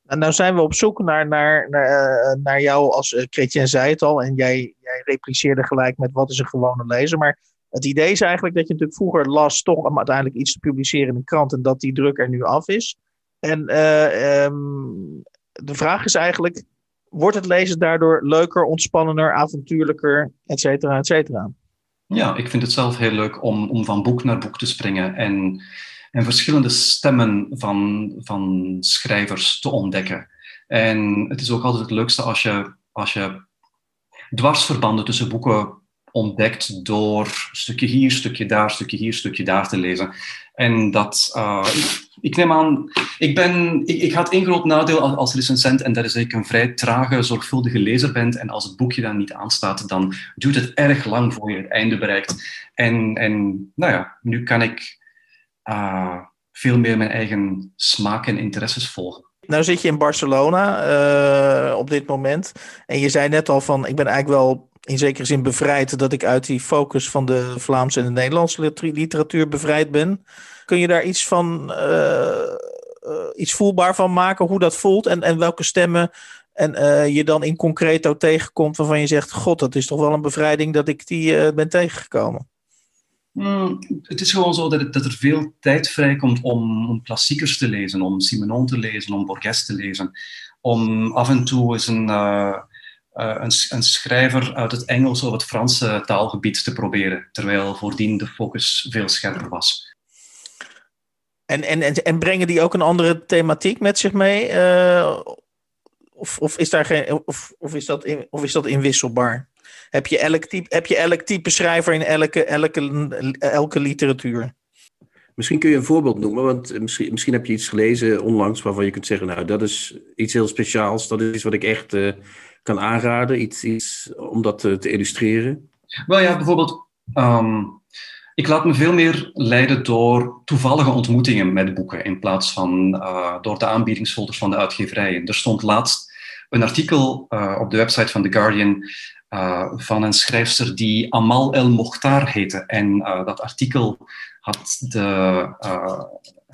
En nou zijn we op zoek naar, naar, naar, uh, naar jou als Chrétien zei het al, en jij, jij repliceerde gelijk met wat is een gewone lezer. Maar het idee is eigenlijk dat je natuurlijk vroeger las toch om uiteindelijk iets te publiceren in een krant en dat die druk er nu af is. En um, de vraag is eigenlijk, wordt het lezen daardoor leuker, ontspannender, avontuurlijker, et cetera, et cetera? Ja, ik vind het zelf heel leuk om, om van boek naar boek te springen en, en verschillende stemmen van, van schrijvers te ontdekken. En het is ook altijd het leukste als je, als je dwarsverbanden tussen boeken ontdekt door stukje hier, stukje daar, stukje hier, stukje daar te lezen. En dat, uh, ik neem aan, ik, ben, ik, ik had één groot nadeel als recensent en dat is dat ik een vrij trage, zorgvuldige lezer ben. En als het boekje dan niet aanstaat, dan duurt het erg lang voor je het einde bereikt. En, en nou ja, nu kan ik uh, veel meer mijn eigen smaak en interesses volgen. Nou zit je in Barcelona uh, op dit moment. En je zei net al van, ik ben eigenlijk wel in zekere zin bevrijd dat ik uit die focus van de Vlaamse en de Nederlandse literatuur bevrijd ben. Kun je daar iets van uh, uh, iets voelbaar van maken, hoe dat voelt en, en welke stemmen en uh, je dan in concreto tegenkomt waarvan je zegt: God, dat is toch wel een bevrijding dat ik die ben tegengekomen? Mm, het is gewoon zo dat, dat, er veel tijd vrijkomt om, om klassiekers te lezen, om Simenon te lezen, om Borges te lezen, om af en toe eens een een, een, schrijver uit het Engels of het Franse taalgebied te proberen, terwijl voordien de focus veel scherper was. En, en, en, en brengen die ook een andere thematiek met zich mee? Uh, of, of, is daar geen, of, of, is dat in, of is dat inwisselbaar? Heb je elk type, heb je elk type schrijver in elke, elke, elke literatuur? Misschien kun je een voorbeeld noemen, want misschien, misschien heb je iets gelezen onlangs waarvan je kunt zeggen, nou, dat is iets heel speciaals. Dat is iets wat ik echt uh, kan aanraden, iets, iets om dat te, te illustreren? Wel ja, bijvoorbeeld, um, Ik laat me veel meer leiden door toevallige ontmoetingen met boeken in plaats van uh, door de aanbiedingsfolders van de uitgeverijen. Er stond laatst een artikel uh, op de website van The Guardian van een schrijfster die Amal El Mokhtar heette. En dat artikel had de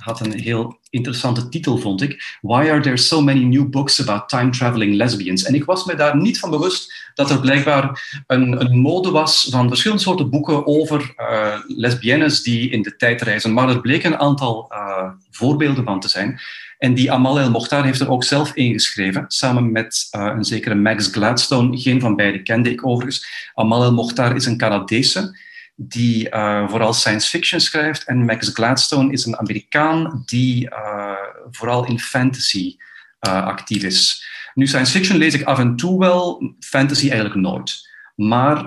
had een heel interessante titel, vond ik. Why are there so many new books about time-traveling lesbians? En ik was me daar niet van bewust dat er blijkbaar een, een mode was van verschillende soorten boeken over uh, lesbiennes die in de tijd reizen. Maar er bleken een aantal uh, voorbeelden van te zijn. En die Amal El Mokhtar heeft er ook zelf ingeschreven, samen met uh, een zekere Max Gladstone. Geen van beiden kende ik overigens. Amal El Mokhtar is een Canadese die uh, vooral science fiction schrijft. En Max Gladstone is een Amerikaan die uh, vooral in fantasy uh, actief is. Nu, science fiction lees ik af en toe wel, fantasy eigenlijk nooit. Maar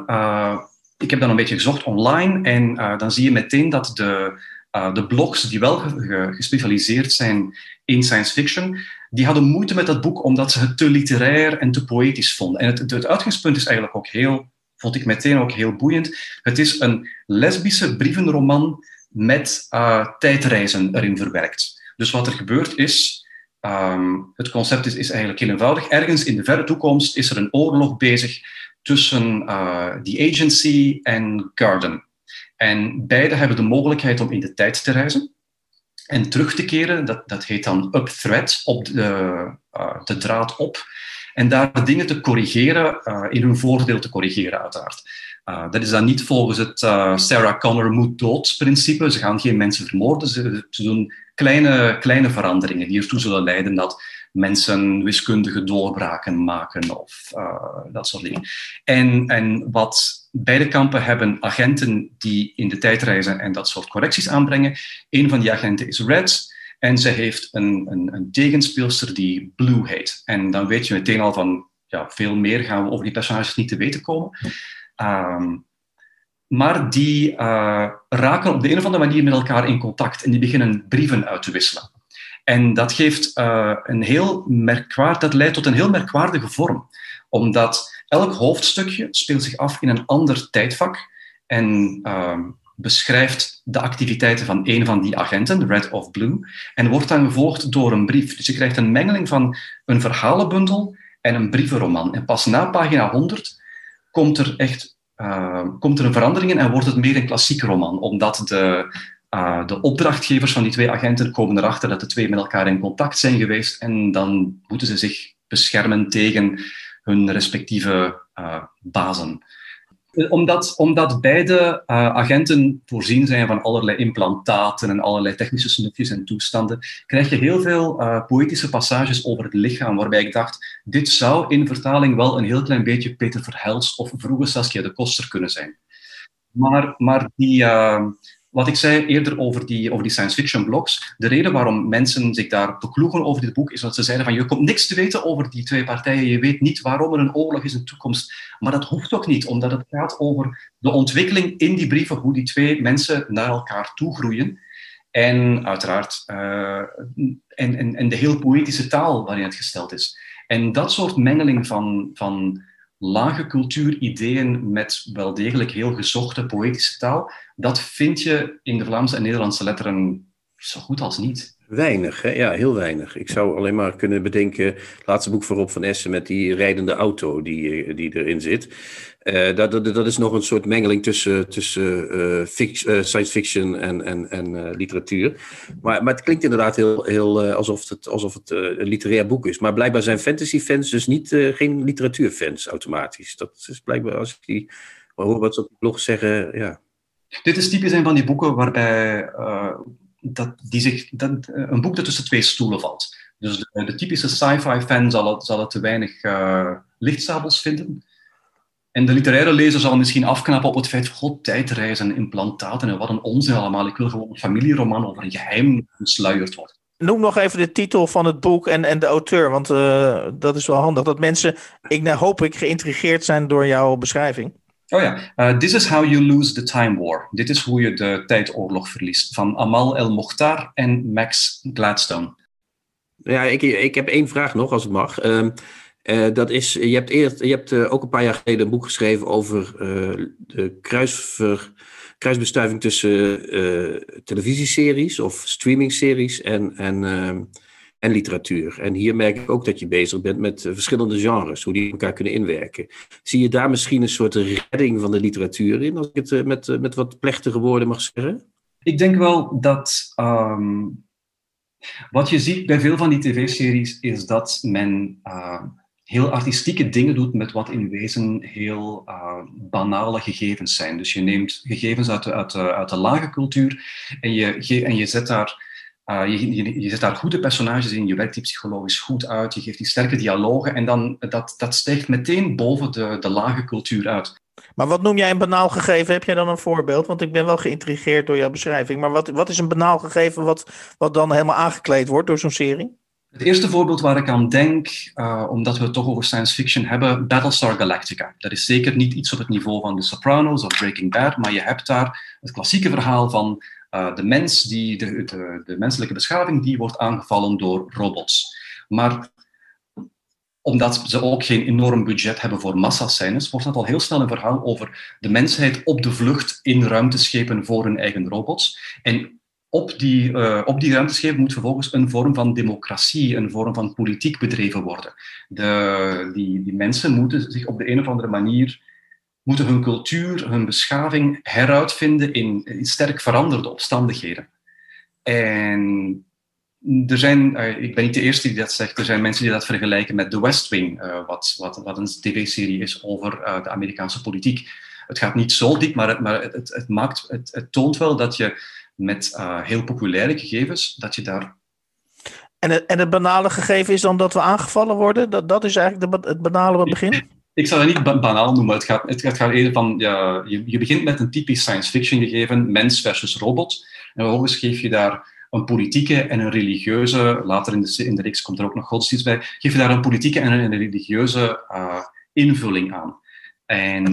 ik heb dan een beetje gezocht online en dan zie je meteen dat de, de blogs die wel gespecialiseerd zijn in science fiction, die hadden moeite met dat boek omdat ze het te literair en te poëtisch vonden. En het, het uitgangspunt is eigenlijk ook heel vond ik meteen ook heel boeiend. Het is een lesbische brievenroman met uh, tijdreizen erin verwerkt. Dus wat er gebeurt is, um, het concept is, is, eigenlijk heel eenvoudig. Ergens in de verre toekomst is er een oorlog bezig tussen uh, The Agency en Garden. En beide hebben de mogelijkheid om in de tijd te reizen en terug te keren. Dat, dat heet dan up thread, op de, uh, de draad op en daar dingen te corrigeren, uh, in hun voordeel te corrigeren, uiteraard. Uh, dat is dan niet volgens het uh, Sarah Connor moet dood principe. Ze gaan geen mensen vermoorden. Ze, ze, doen kleine, kleine veranderingen die ertoe zullen leiden dat mensen wiskundige doorbraken maken of dat soort dingen. En, en wat beide kampen hebben agenten die in de tijd reizen en dat soort correcties aanbrengen. Een van die agenten is Red. En ze heeft een, een, een tegenspeelster die Blue heet. En dan weet je meteen al van, ja, veel meer gaan we over die personages niet te weten komen. Um, maar die uh, raken op de een of andere manier met elkaar in contact en die beginnen brieven uit te wisselen. En dat geeft uh, een heel merkwaardig, dat leidt tot een heel merkwaardige vorm, omdat elk hoofdstukje speelt zich af in een ander tijdvak. En uh, beschrijft de activiteiten van een van die agenten, Red of Blue, en wordt dan gevolgd door een brief. Dus je krijgt een mengeling van een verhalenbundel en een brievenroman. En pas na pagina 100 komt er echt uh, komt er een verandering in en wordt het meer een klassieke roman, omdat de, uh, de opdrachtgevers van die twee agenten komen erachter dat de twee met elkaar in contact zijn geweest en dan moeten ze zich beschermen tegen hun respectieve uh, bazen omdat, omdat beide uh, agenten voorzien zijn van allerlei implantaten en allerlei technische snoepjes en toestanden, krijg je heel veel uh, poëtische passages over het lichaam, waarbij ik dacht, dit zou in vertaling wel een heel klein beetje Peter Verhelst of vroege Saskia de Koster kunnen zijn. Maar, maar die, uh, wat ik zei eerder over die, over die science fiction blogs, de reden waarom mensen zich daar bekloegen over dit boek, is dat ze zeiden van je komt niks te weten over die twee partijen, je weet niet waarom er een oorlog is in de toekomst. Maar dat hoeft ook niet, omdat het gaat over de ontwikkeling in die brieven, hoe die twee mensen naar elkaar toe groeien. En uiteraard, uh, en, en, en de heel poëtische taal waarin het gesteld is. En dat soort mengeling van, van lage cultuurideeën met wel degelijk heel gezochte poëtische taal, dat vind je in de Vlaamse en Nederlandse letteren zo goed als niet. Weinig, hè? ja, heel weinig. Ik zou alleen maar kunnen bedenken, het laatste boek van Rob van Essen met die rijdende auto die, eh, die erin zit. Uh, dat, dat, dat, is nog een soort mengeling tussen, tussen uh, science fiction en, en, en literatuur. Maar, maar het klinkt inderdaad heel, heel alsof het, alsof het een literair boek is. Maar blijkbaar zijn fantasy-fans dus niet, geen literatuurfans automatisch. Dat is blijkbaar, als ik die hoor wat ze op blog zeggen, ja. Dit is typisch een van die boeken waarbij dat, die zich, dat, een boek dat tussen twee stoelen valt. Dus de, typische sci-fi fan zal het, zal het te weinig uh, vinden. En de literaire lezer zal misschien afknappen op het feit god, tijdreizen, implantaten en wat een onzin allemaal. Ik wil gewoon een familieroman over een geheim gesluierd wordt. Noem nog even de titel van het boek en, en de auteur, want uh, dat is wel handig. Dat mensen, ik hoop ik, geïntrigeerd zijn door jouw beschrijving. Oh ja, uh, This is how you lose the time war. Dit is hoe je de tijdoorlog verliest. Van Amal El Mokhtar en Max Gladstone. Ja, ik, ik heb één vraag nog, als het mag. Uh, Uh, dat is, je hebt, eerst, je hebt uh, ook een paar jaar geleden een boek geschreven over de kruisver, kruisbestuiving tussen televisieseries of streamingseries en, en, en literatuur. En hier merk ik ook dat je bezig bent met verschillende genres, hoe die elkaar kunnen inwerken. Zie je daar misschien een soort redding van de literatuur in, als ik het met, met wat plechtige woorden mag zeggen? Ik denk wel dat um, wat je ziet bij veel van die tv-series is dat men uh, heel artistieke dingen doet met wat in wezen heel uh, banale gegevens zijn. Dus je neemt gegevens uit de, uit de, uit de lage cultuur en je, en je zet daar uh, je, je, je, zet daar goede personages in, je werkt die psychologisch goed uit, je geeft die sterke dialogen en dan, dat, dat stijgt meteen boven de, de lage cultuur uit. Maar wat noem jij een banaal gegeven? Heb jij dan een voorbeeld? Want ik ben wel geïntrigeerd door jouw beschrijving. Maar wat, wat is een banaal gegeven wat, wat dan helemaal aangekleed wordt door zo'n serie? Het eerste voorbeeld waar ik aan denk, uh, omdat we het toch over science fiction hebben, Battlestar Galactica. Dat is zeker niet iets op het niveau van The Sopranos of Breaking Bad, maar je hebt daar het klassieke verhaal van uh, de mens, die, de, de, de menselijke beschaving, die wordt aangevallen door robots. Maar omdat ze ook geen enorm budget hebben voor massascènes, wordt dat al heel snel een verhaal over de mensheid op de vlucht in ruimteschepen voor hun eigen robots. En op die, uh, op die ruimteschepen moet vervolgens een vorm van democratie, een vorm van politiek bedreven worden. De, die, die mensen moeten zich op de een of andere manier moeten hun cultuur, hun beschaving heruitvinden in, sterk veranderde omstandigheden. En er zijn, uh, ik ben niet de eerste die dat zegt, er zijn mensen die dat vergelijken met The West Wing, uh, wat, wat, wat een tv-serie is over uh, de Amerikaanse politiek. Het gaat niet zo diep, maar het, maar het, maakt, het, het, toont wel dat je met heel populaire gegevens, dat je daar... En het, en het banale gegeven is dan dat we aangevallen worden? Dat, dat is eigenlijk de, het banale begin? Ik zou het niet banaal noemen. Het gaat, het gaat eerder van, ja, je, je begint met een typisch science fiction gegeven, mens versus robot. En vervolgens geef je daar een politieke en een religieuze, later in de, in de reeks komt er ook nog godsdienst bij, geef je daar een politieke en een religieuze uh, invulling aan. En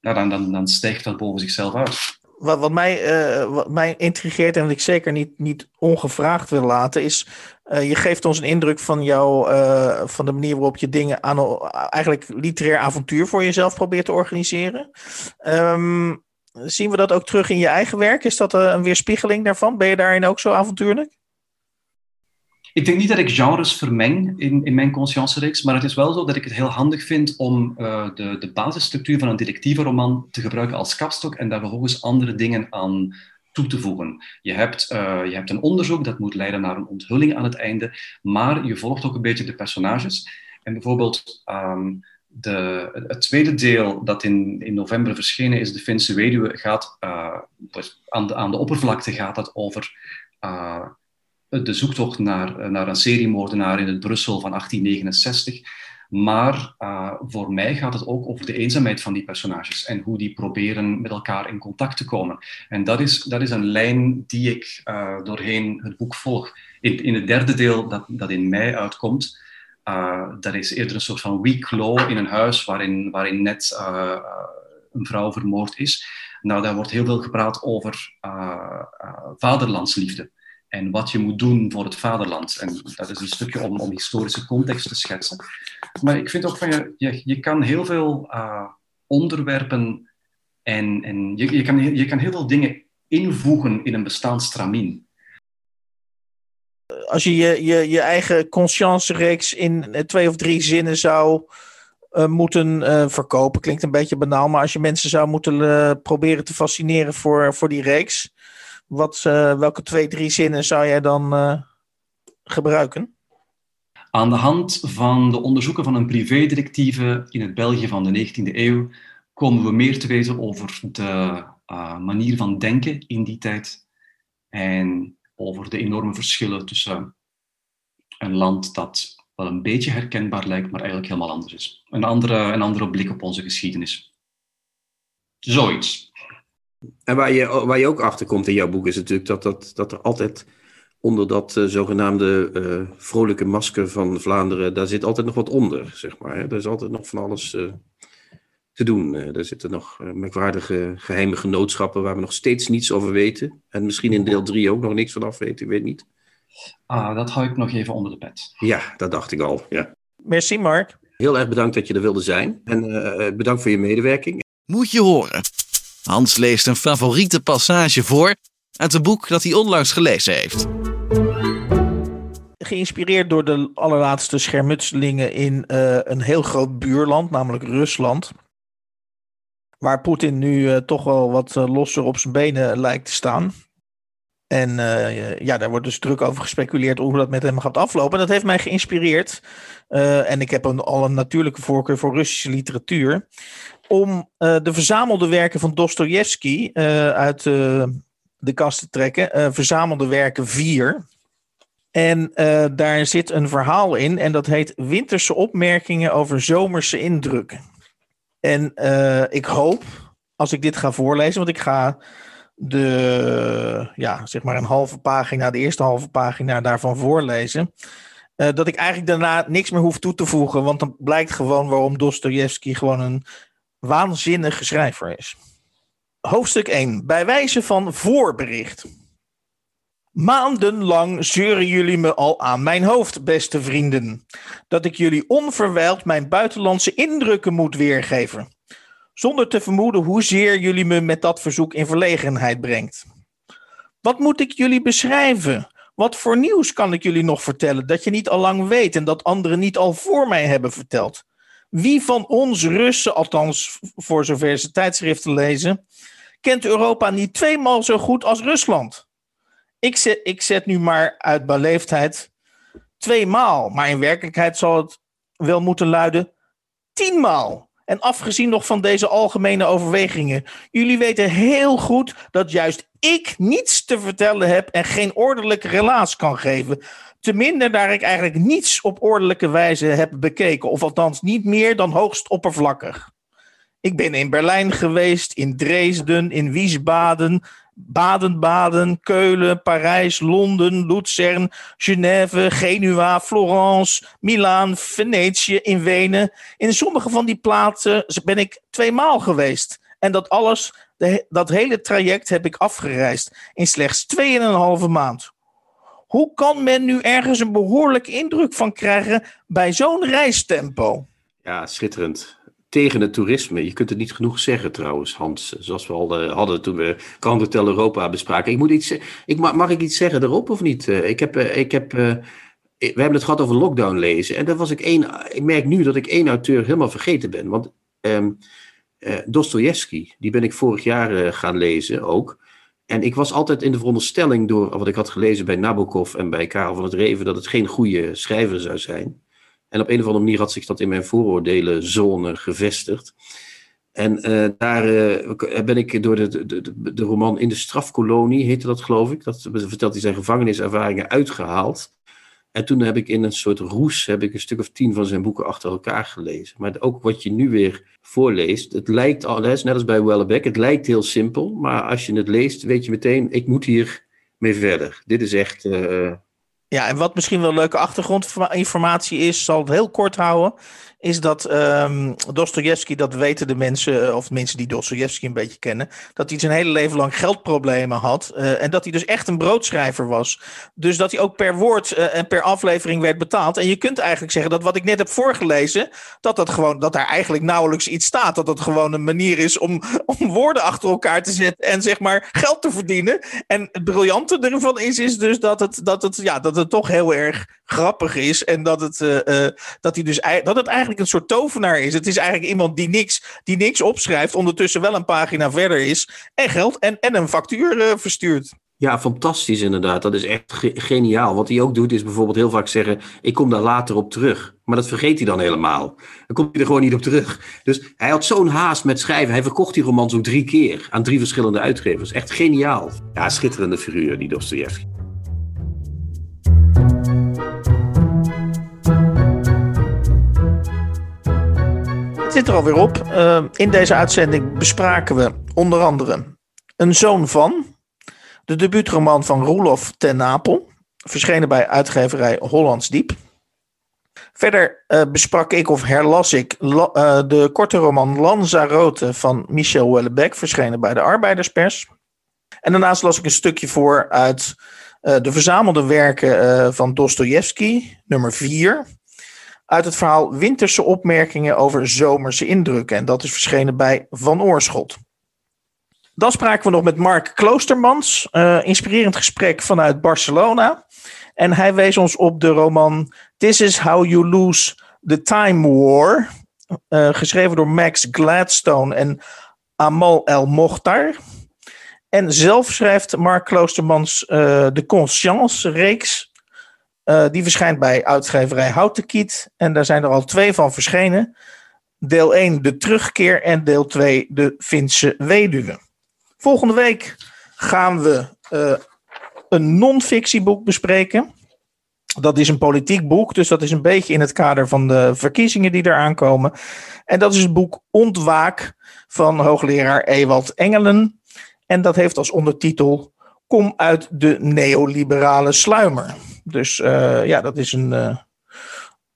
nou, dan, dan, dan stijgt dat boven zichzelf uit. Wat, wat, mij, uh, wat mij intrigeert en wat ik zeker niet, niet ongevraagd wil laten, is uh, je geeft ons een indruk van jou, uh, van de manier waarop je dingen aan eigenlijk literair avontuur voor jezelf probeert te organiseren. Um, Zien we dat ook terug in je eigen werk? Is dat een weerspiegeling daarvan? Ben je daarin ook zo avontuurlijk? Ik denk niet dat ik genres vermeng in, in mijn conscience-reeks, maar het is wel zo dat ik het heel handig vind om uh, de, de basisstructuur van een detectieve roman te gebruiken als kapstok en daar vervolgens andere dingen aan toe te voegen. Je hebt, uh, je hebt een onderzoek dat moet leiden naar een onthulling aan het einde, maar je volgt ook een beetje de personages. En bijvoorbeeld um, de, het tweede deel dat in, in november verschenen is, De Finse Weduwe, gaat uh, aan, de, aan de oppervlakte gaat dat over de zoektocht naar, naar een seriemoordenaar in het Brussel van 1869. Maar uh, voor mij gaat het ook over de eenzaamheid van die personages en hoe die proberen met elkaar in contact te komen. En dat is, dat is een lijn die ik doorheen het boek volg. In, in het derde deel, dat, dat in mei uitkomt, uh, dat is eerder een soort van weak law in een huis waarin, waarin net een vrouw vermoord is. Nou, daar wordt heel veel gepraat over vaderlandsliefde en wat je moet doen voor het vaderland. En dat is een stukje om, om historische context te schetsen. Maar ik vind ook van je, je, je kan heel veel onderwerpen en, je, je, kan, je kan heel veel dingen invoegen in een bestaansstramien als je je, je, eigen conscience-reeks in eh, twee of drie zinnen zou uh, moeten uh, verkopen, klinkt een beetje banaal, maar als je mensen zou moeten proberen te fascineren voor, voor die reeks, wat, welke twee, drie zinnen zou jij dan gebruiken? Aan de hand van de onderzoeken van een privédirectieve in het België van de 19e eeuw komen we meer te weten over de manier van denken in die tijd. En over de enorme verschillen tussen een land dat wel een beetje herkenbaar lijkt, maar eigenlijk helemaal anders is. Een andere, een andere blik op onze geschiedenis. Zoiets. En waar je, waar je ook achter komt in jouw boek is natuurlijk dat, dat, dat er altijd onder dat uh, zogenaamde uh, vrolijke masker van Vlaanderen, daar zit altijd nog wat onder, zeg maar. Hè? Er is altijd nog van alles uh, te doen. er zitten nog merkwaardige geheime genootschappen waar we nog steeds niets over weten. En misschien in deel 3 ook nog niks vanaf weten, ik weet niet. Ah, dat hou ik nog even onder de pet. Ja, dat dacht ik al, ja. Merci Mark. Heel erg bedankt dat je er wilde zijn. En uh, bedankt voor je medewerking. Moet je horen. Hans leest een favoriete passage voor uit een boek dat hij onlangs gelezen heeft. Geïnspireerd door de allerlaatste schermutselingen in uh, een heel groot buurland, namelijk Rusland. Waar Poetin nu uh, toch wel wat losser op zijn benen lijkt te staan. En ja, daar wordt dus druk over gespeculeerd hoe dat met hem gaat aflopen. En dat heeft mij geïnspireerd. En ik heb een, al een natuurlijke voorkeur voor Russische literatuur. Om uh, de verzamelde werken van Dostoevsky uit de kast te trekken. verzamelde werken 4. En daar zit een verhaal in. En dat heet Winterse opmerkingen over zomerse indrukken. En ik hoop, als ik dit ga voorlezen, want ik ga de, ja, zeg maar een halve pagina, de eerste halve pagina daarvan voorlezen. Dat ik eigenlijk daarna niks meer hoef toe te voegen, want dan blijkt gewoon waarom Dostoevsky gewoon een waanzinnige schrijver is. Hoofdstuk 1. Bij wijze van voorbericht. Maandenlang zeuren jullie me al aan mijn hoofd, beste vrienden, dat ik jullie onverwijld mijn buitenlandse indrukken moet weergeven zonder te vermoeden hoezeer jullie me met dat verzoek in verlegenheid brengt. Wat moet ik jullie beschrijven? Wat voor nieuws kan ik jullie nog vertellen dat je niet al lang weet en dat anderen niet al voor mij hebben verteld? Wie van ons Russen, althans voor zover ze tijdschriften lezen, kent Europa niet tweemaal zo goed als Rusland? Ik zet, ik zet nu maar uit beleefdheid tweemaal, maar in werkelijkheid zal het wel moeten luiden tienmaal. En afgezien nog van deze algemene overwegingen, jullie weten heel goed dat juist ik niets te vertellen heb en geen ordelijke relaas kan geven. Te minder daar ik eigenlijk niets op ordelijke wijze heb bekeken, of althans niet meer dan hoogst oppervlakkig. Ik ben in Berlijn geweest, in Dresden, in Wiesbaden, Baden-Baden, Keulen, Parijs, Londen, Luzern, Genève, Genua, Florence, Milaan, Venetië, in Wenen. In sommige van die plaatsen ben ik tweemaal geweest. En dat alles, dat hele traject heb ik afgereisd in slechts 2,5 maand. Hoe kan men nu ergens een behoorlijke indruk van krijgen bij zo'n reistempo? Ja, schitterend tegen het toerisme. Je kunt het niet genoeg zeggen trouwens, Hans. Zoals we al uh, hadden toen we Hotel Europa bespraken. Ik moet iets, ik, mag, mag ik iets zeggen erop of niet? Uh, ik heb, uh, ik heb we hebben het gehad over lockdown lezen. En daar was ik één. Ik merk nu dat ik één auteur helemaal vergeten ben. Want um, Dostoevsky, die ben ik vorig jaar gaan lezen ook. En ik was altijd in de veronderstelling door wat ik had gelezen bij Nabokov en bij Karel van het Reven, dat het geen goede schrijver zou zijn. En op een of andere manier had zich dat in mijn vooroordelenzone gevestigd. En uh, daar uh, ben ik door de, de, de, de, roman In de strafkolonie, heette dat geloof ik. Dat vertelt hij zijn gevangeniservaringen uitgehaald. En toen heb ik in een soort roes heb ik een stuk of tien van zijn boeken achter elkaar gelezen. Maar ook wat je nu weer voorleest, het lijkt al, net als bij Wellebeck, het lijkt heel simpel. Maar als je het leest, weet je meteen, ik moet hier mee verder. Dit is echt, uh, ja, en wat misschien wel leuke achtergrondinformatie is, zal het heel kort houden is dat um, Dostoevsky, dat weten de mensen, eh, of mensen die Dostoevsky een beetje kennen, dat hij zijn hele leven lang geldproblemen had. Uh, en dat hij dus echt een broodschrijver was. Dus dat hij ook per woord uh, en per aflevering werd betaald. En je kunt eigenlijk zeggen dat wat ik net heb voorgelezen, dat, dat, gewoon, dat daar eigenlijk nauwelijks iets staat. Dat dat gewoon een manier is om, om woorden achter elkaar te zetten en zeg maar geld te verdienen. En het briljante ervan is, is dus dat het, dat het, ja, dat het toch heel erg grappig is. En dat het, dat hij dus, dat het eigenlijk een soort tovenaar is. Het is eigenlijk iemand die niks, die niks opschrijft, ondertussen wel een pagina verder is en geld en, en een factuur uh, verstuurt. Ja, fantastisch inderdaad. Dat is echt geniaal. Wat hij ook doet is bijvoorbeeld heel vaak zeggen: Ik kom daar later op terug. Maar dat vergeet hij dan helemaal. Dan komt hij er gewoon niet op terug. Dus hij had zo'n haast met schrijven. Hij verkocht die romans ook drie keer aan drie verschillende uitgevers. Echt geniaal. Ja, schitterende figuur, die Dostoevsky. Zit er alweer op. Uh, in deze uitzending bespraken we onder andere Een Zoon van, de debuutroman van Roelof ten Napel, verschenen bij uitgeverij Hollands Diep. Verder uh, besprak ik of herlas ik uh, de korte roman Lanzarote van Michel Wellebec, verschenen bij de Arbeiderspers. En daarnaast las ik een stukje voor uit de verzamelde werken van Dostoevsky, nummer 4 uit het verhaal Winterse opmerkingen over zomerse indrukken. En dat is verschenen bij Van Oorschot. Dan spraken we nog met Mark Kloostermans. Uh, inspirerend gesprek vanuit Barcelona. En hij wees ons op de roman This is How You Lose the Time War. Uh, geschreven door Max Gladstone en Amal El Mokhtar. En zelf schrijft Mark Kloostermans uh, de Conscience-reeks. Uh, die verschijnt bij uitgeverij Houtenkiet. En daar zijn er al twee van verschenen. Deel 1 de terugkeer en deel 2 de Finse weduwe. Volgende week gaan we uh, een non-fictieboek bespreken. Dat is een politiek boek, dus dat is een beetje in het kader van de verkiezingen die eraan komen. En dat is het boek Ontwaak van hoogleraar Ewald Engelen. En dat heeft als ondertitel Kom uit de neoliberale sluimer. Dus uh, ja, dat is een, uh,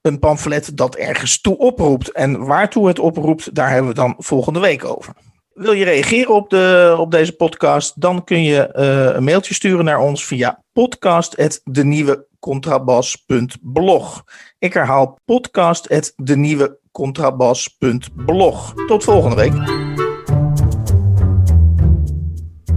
een pamflet dat ergens toe oproept. En waartoe het oproept, daar hebben we dan volgende week over. Wil je reageren op, de, op deze podcast? Dan kun je uh, een mailtje sturen naar ons via podcast.denieuwecontrabas.blog. Ik herhaal podcast.denieuwecontrabas.blog. Tot volgende week.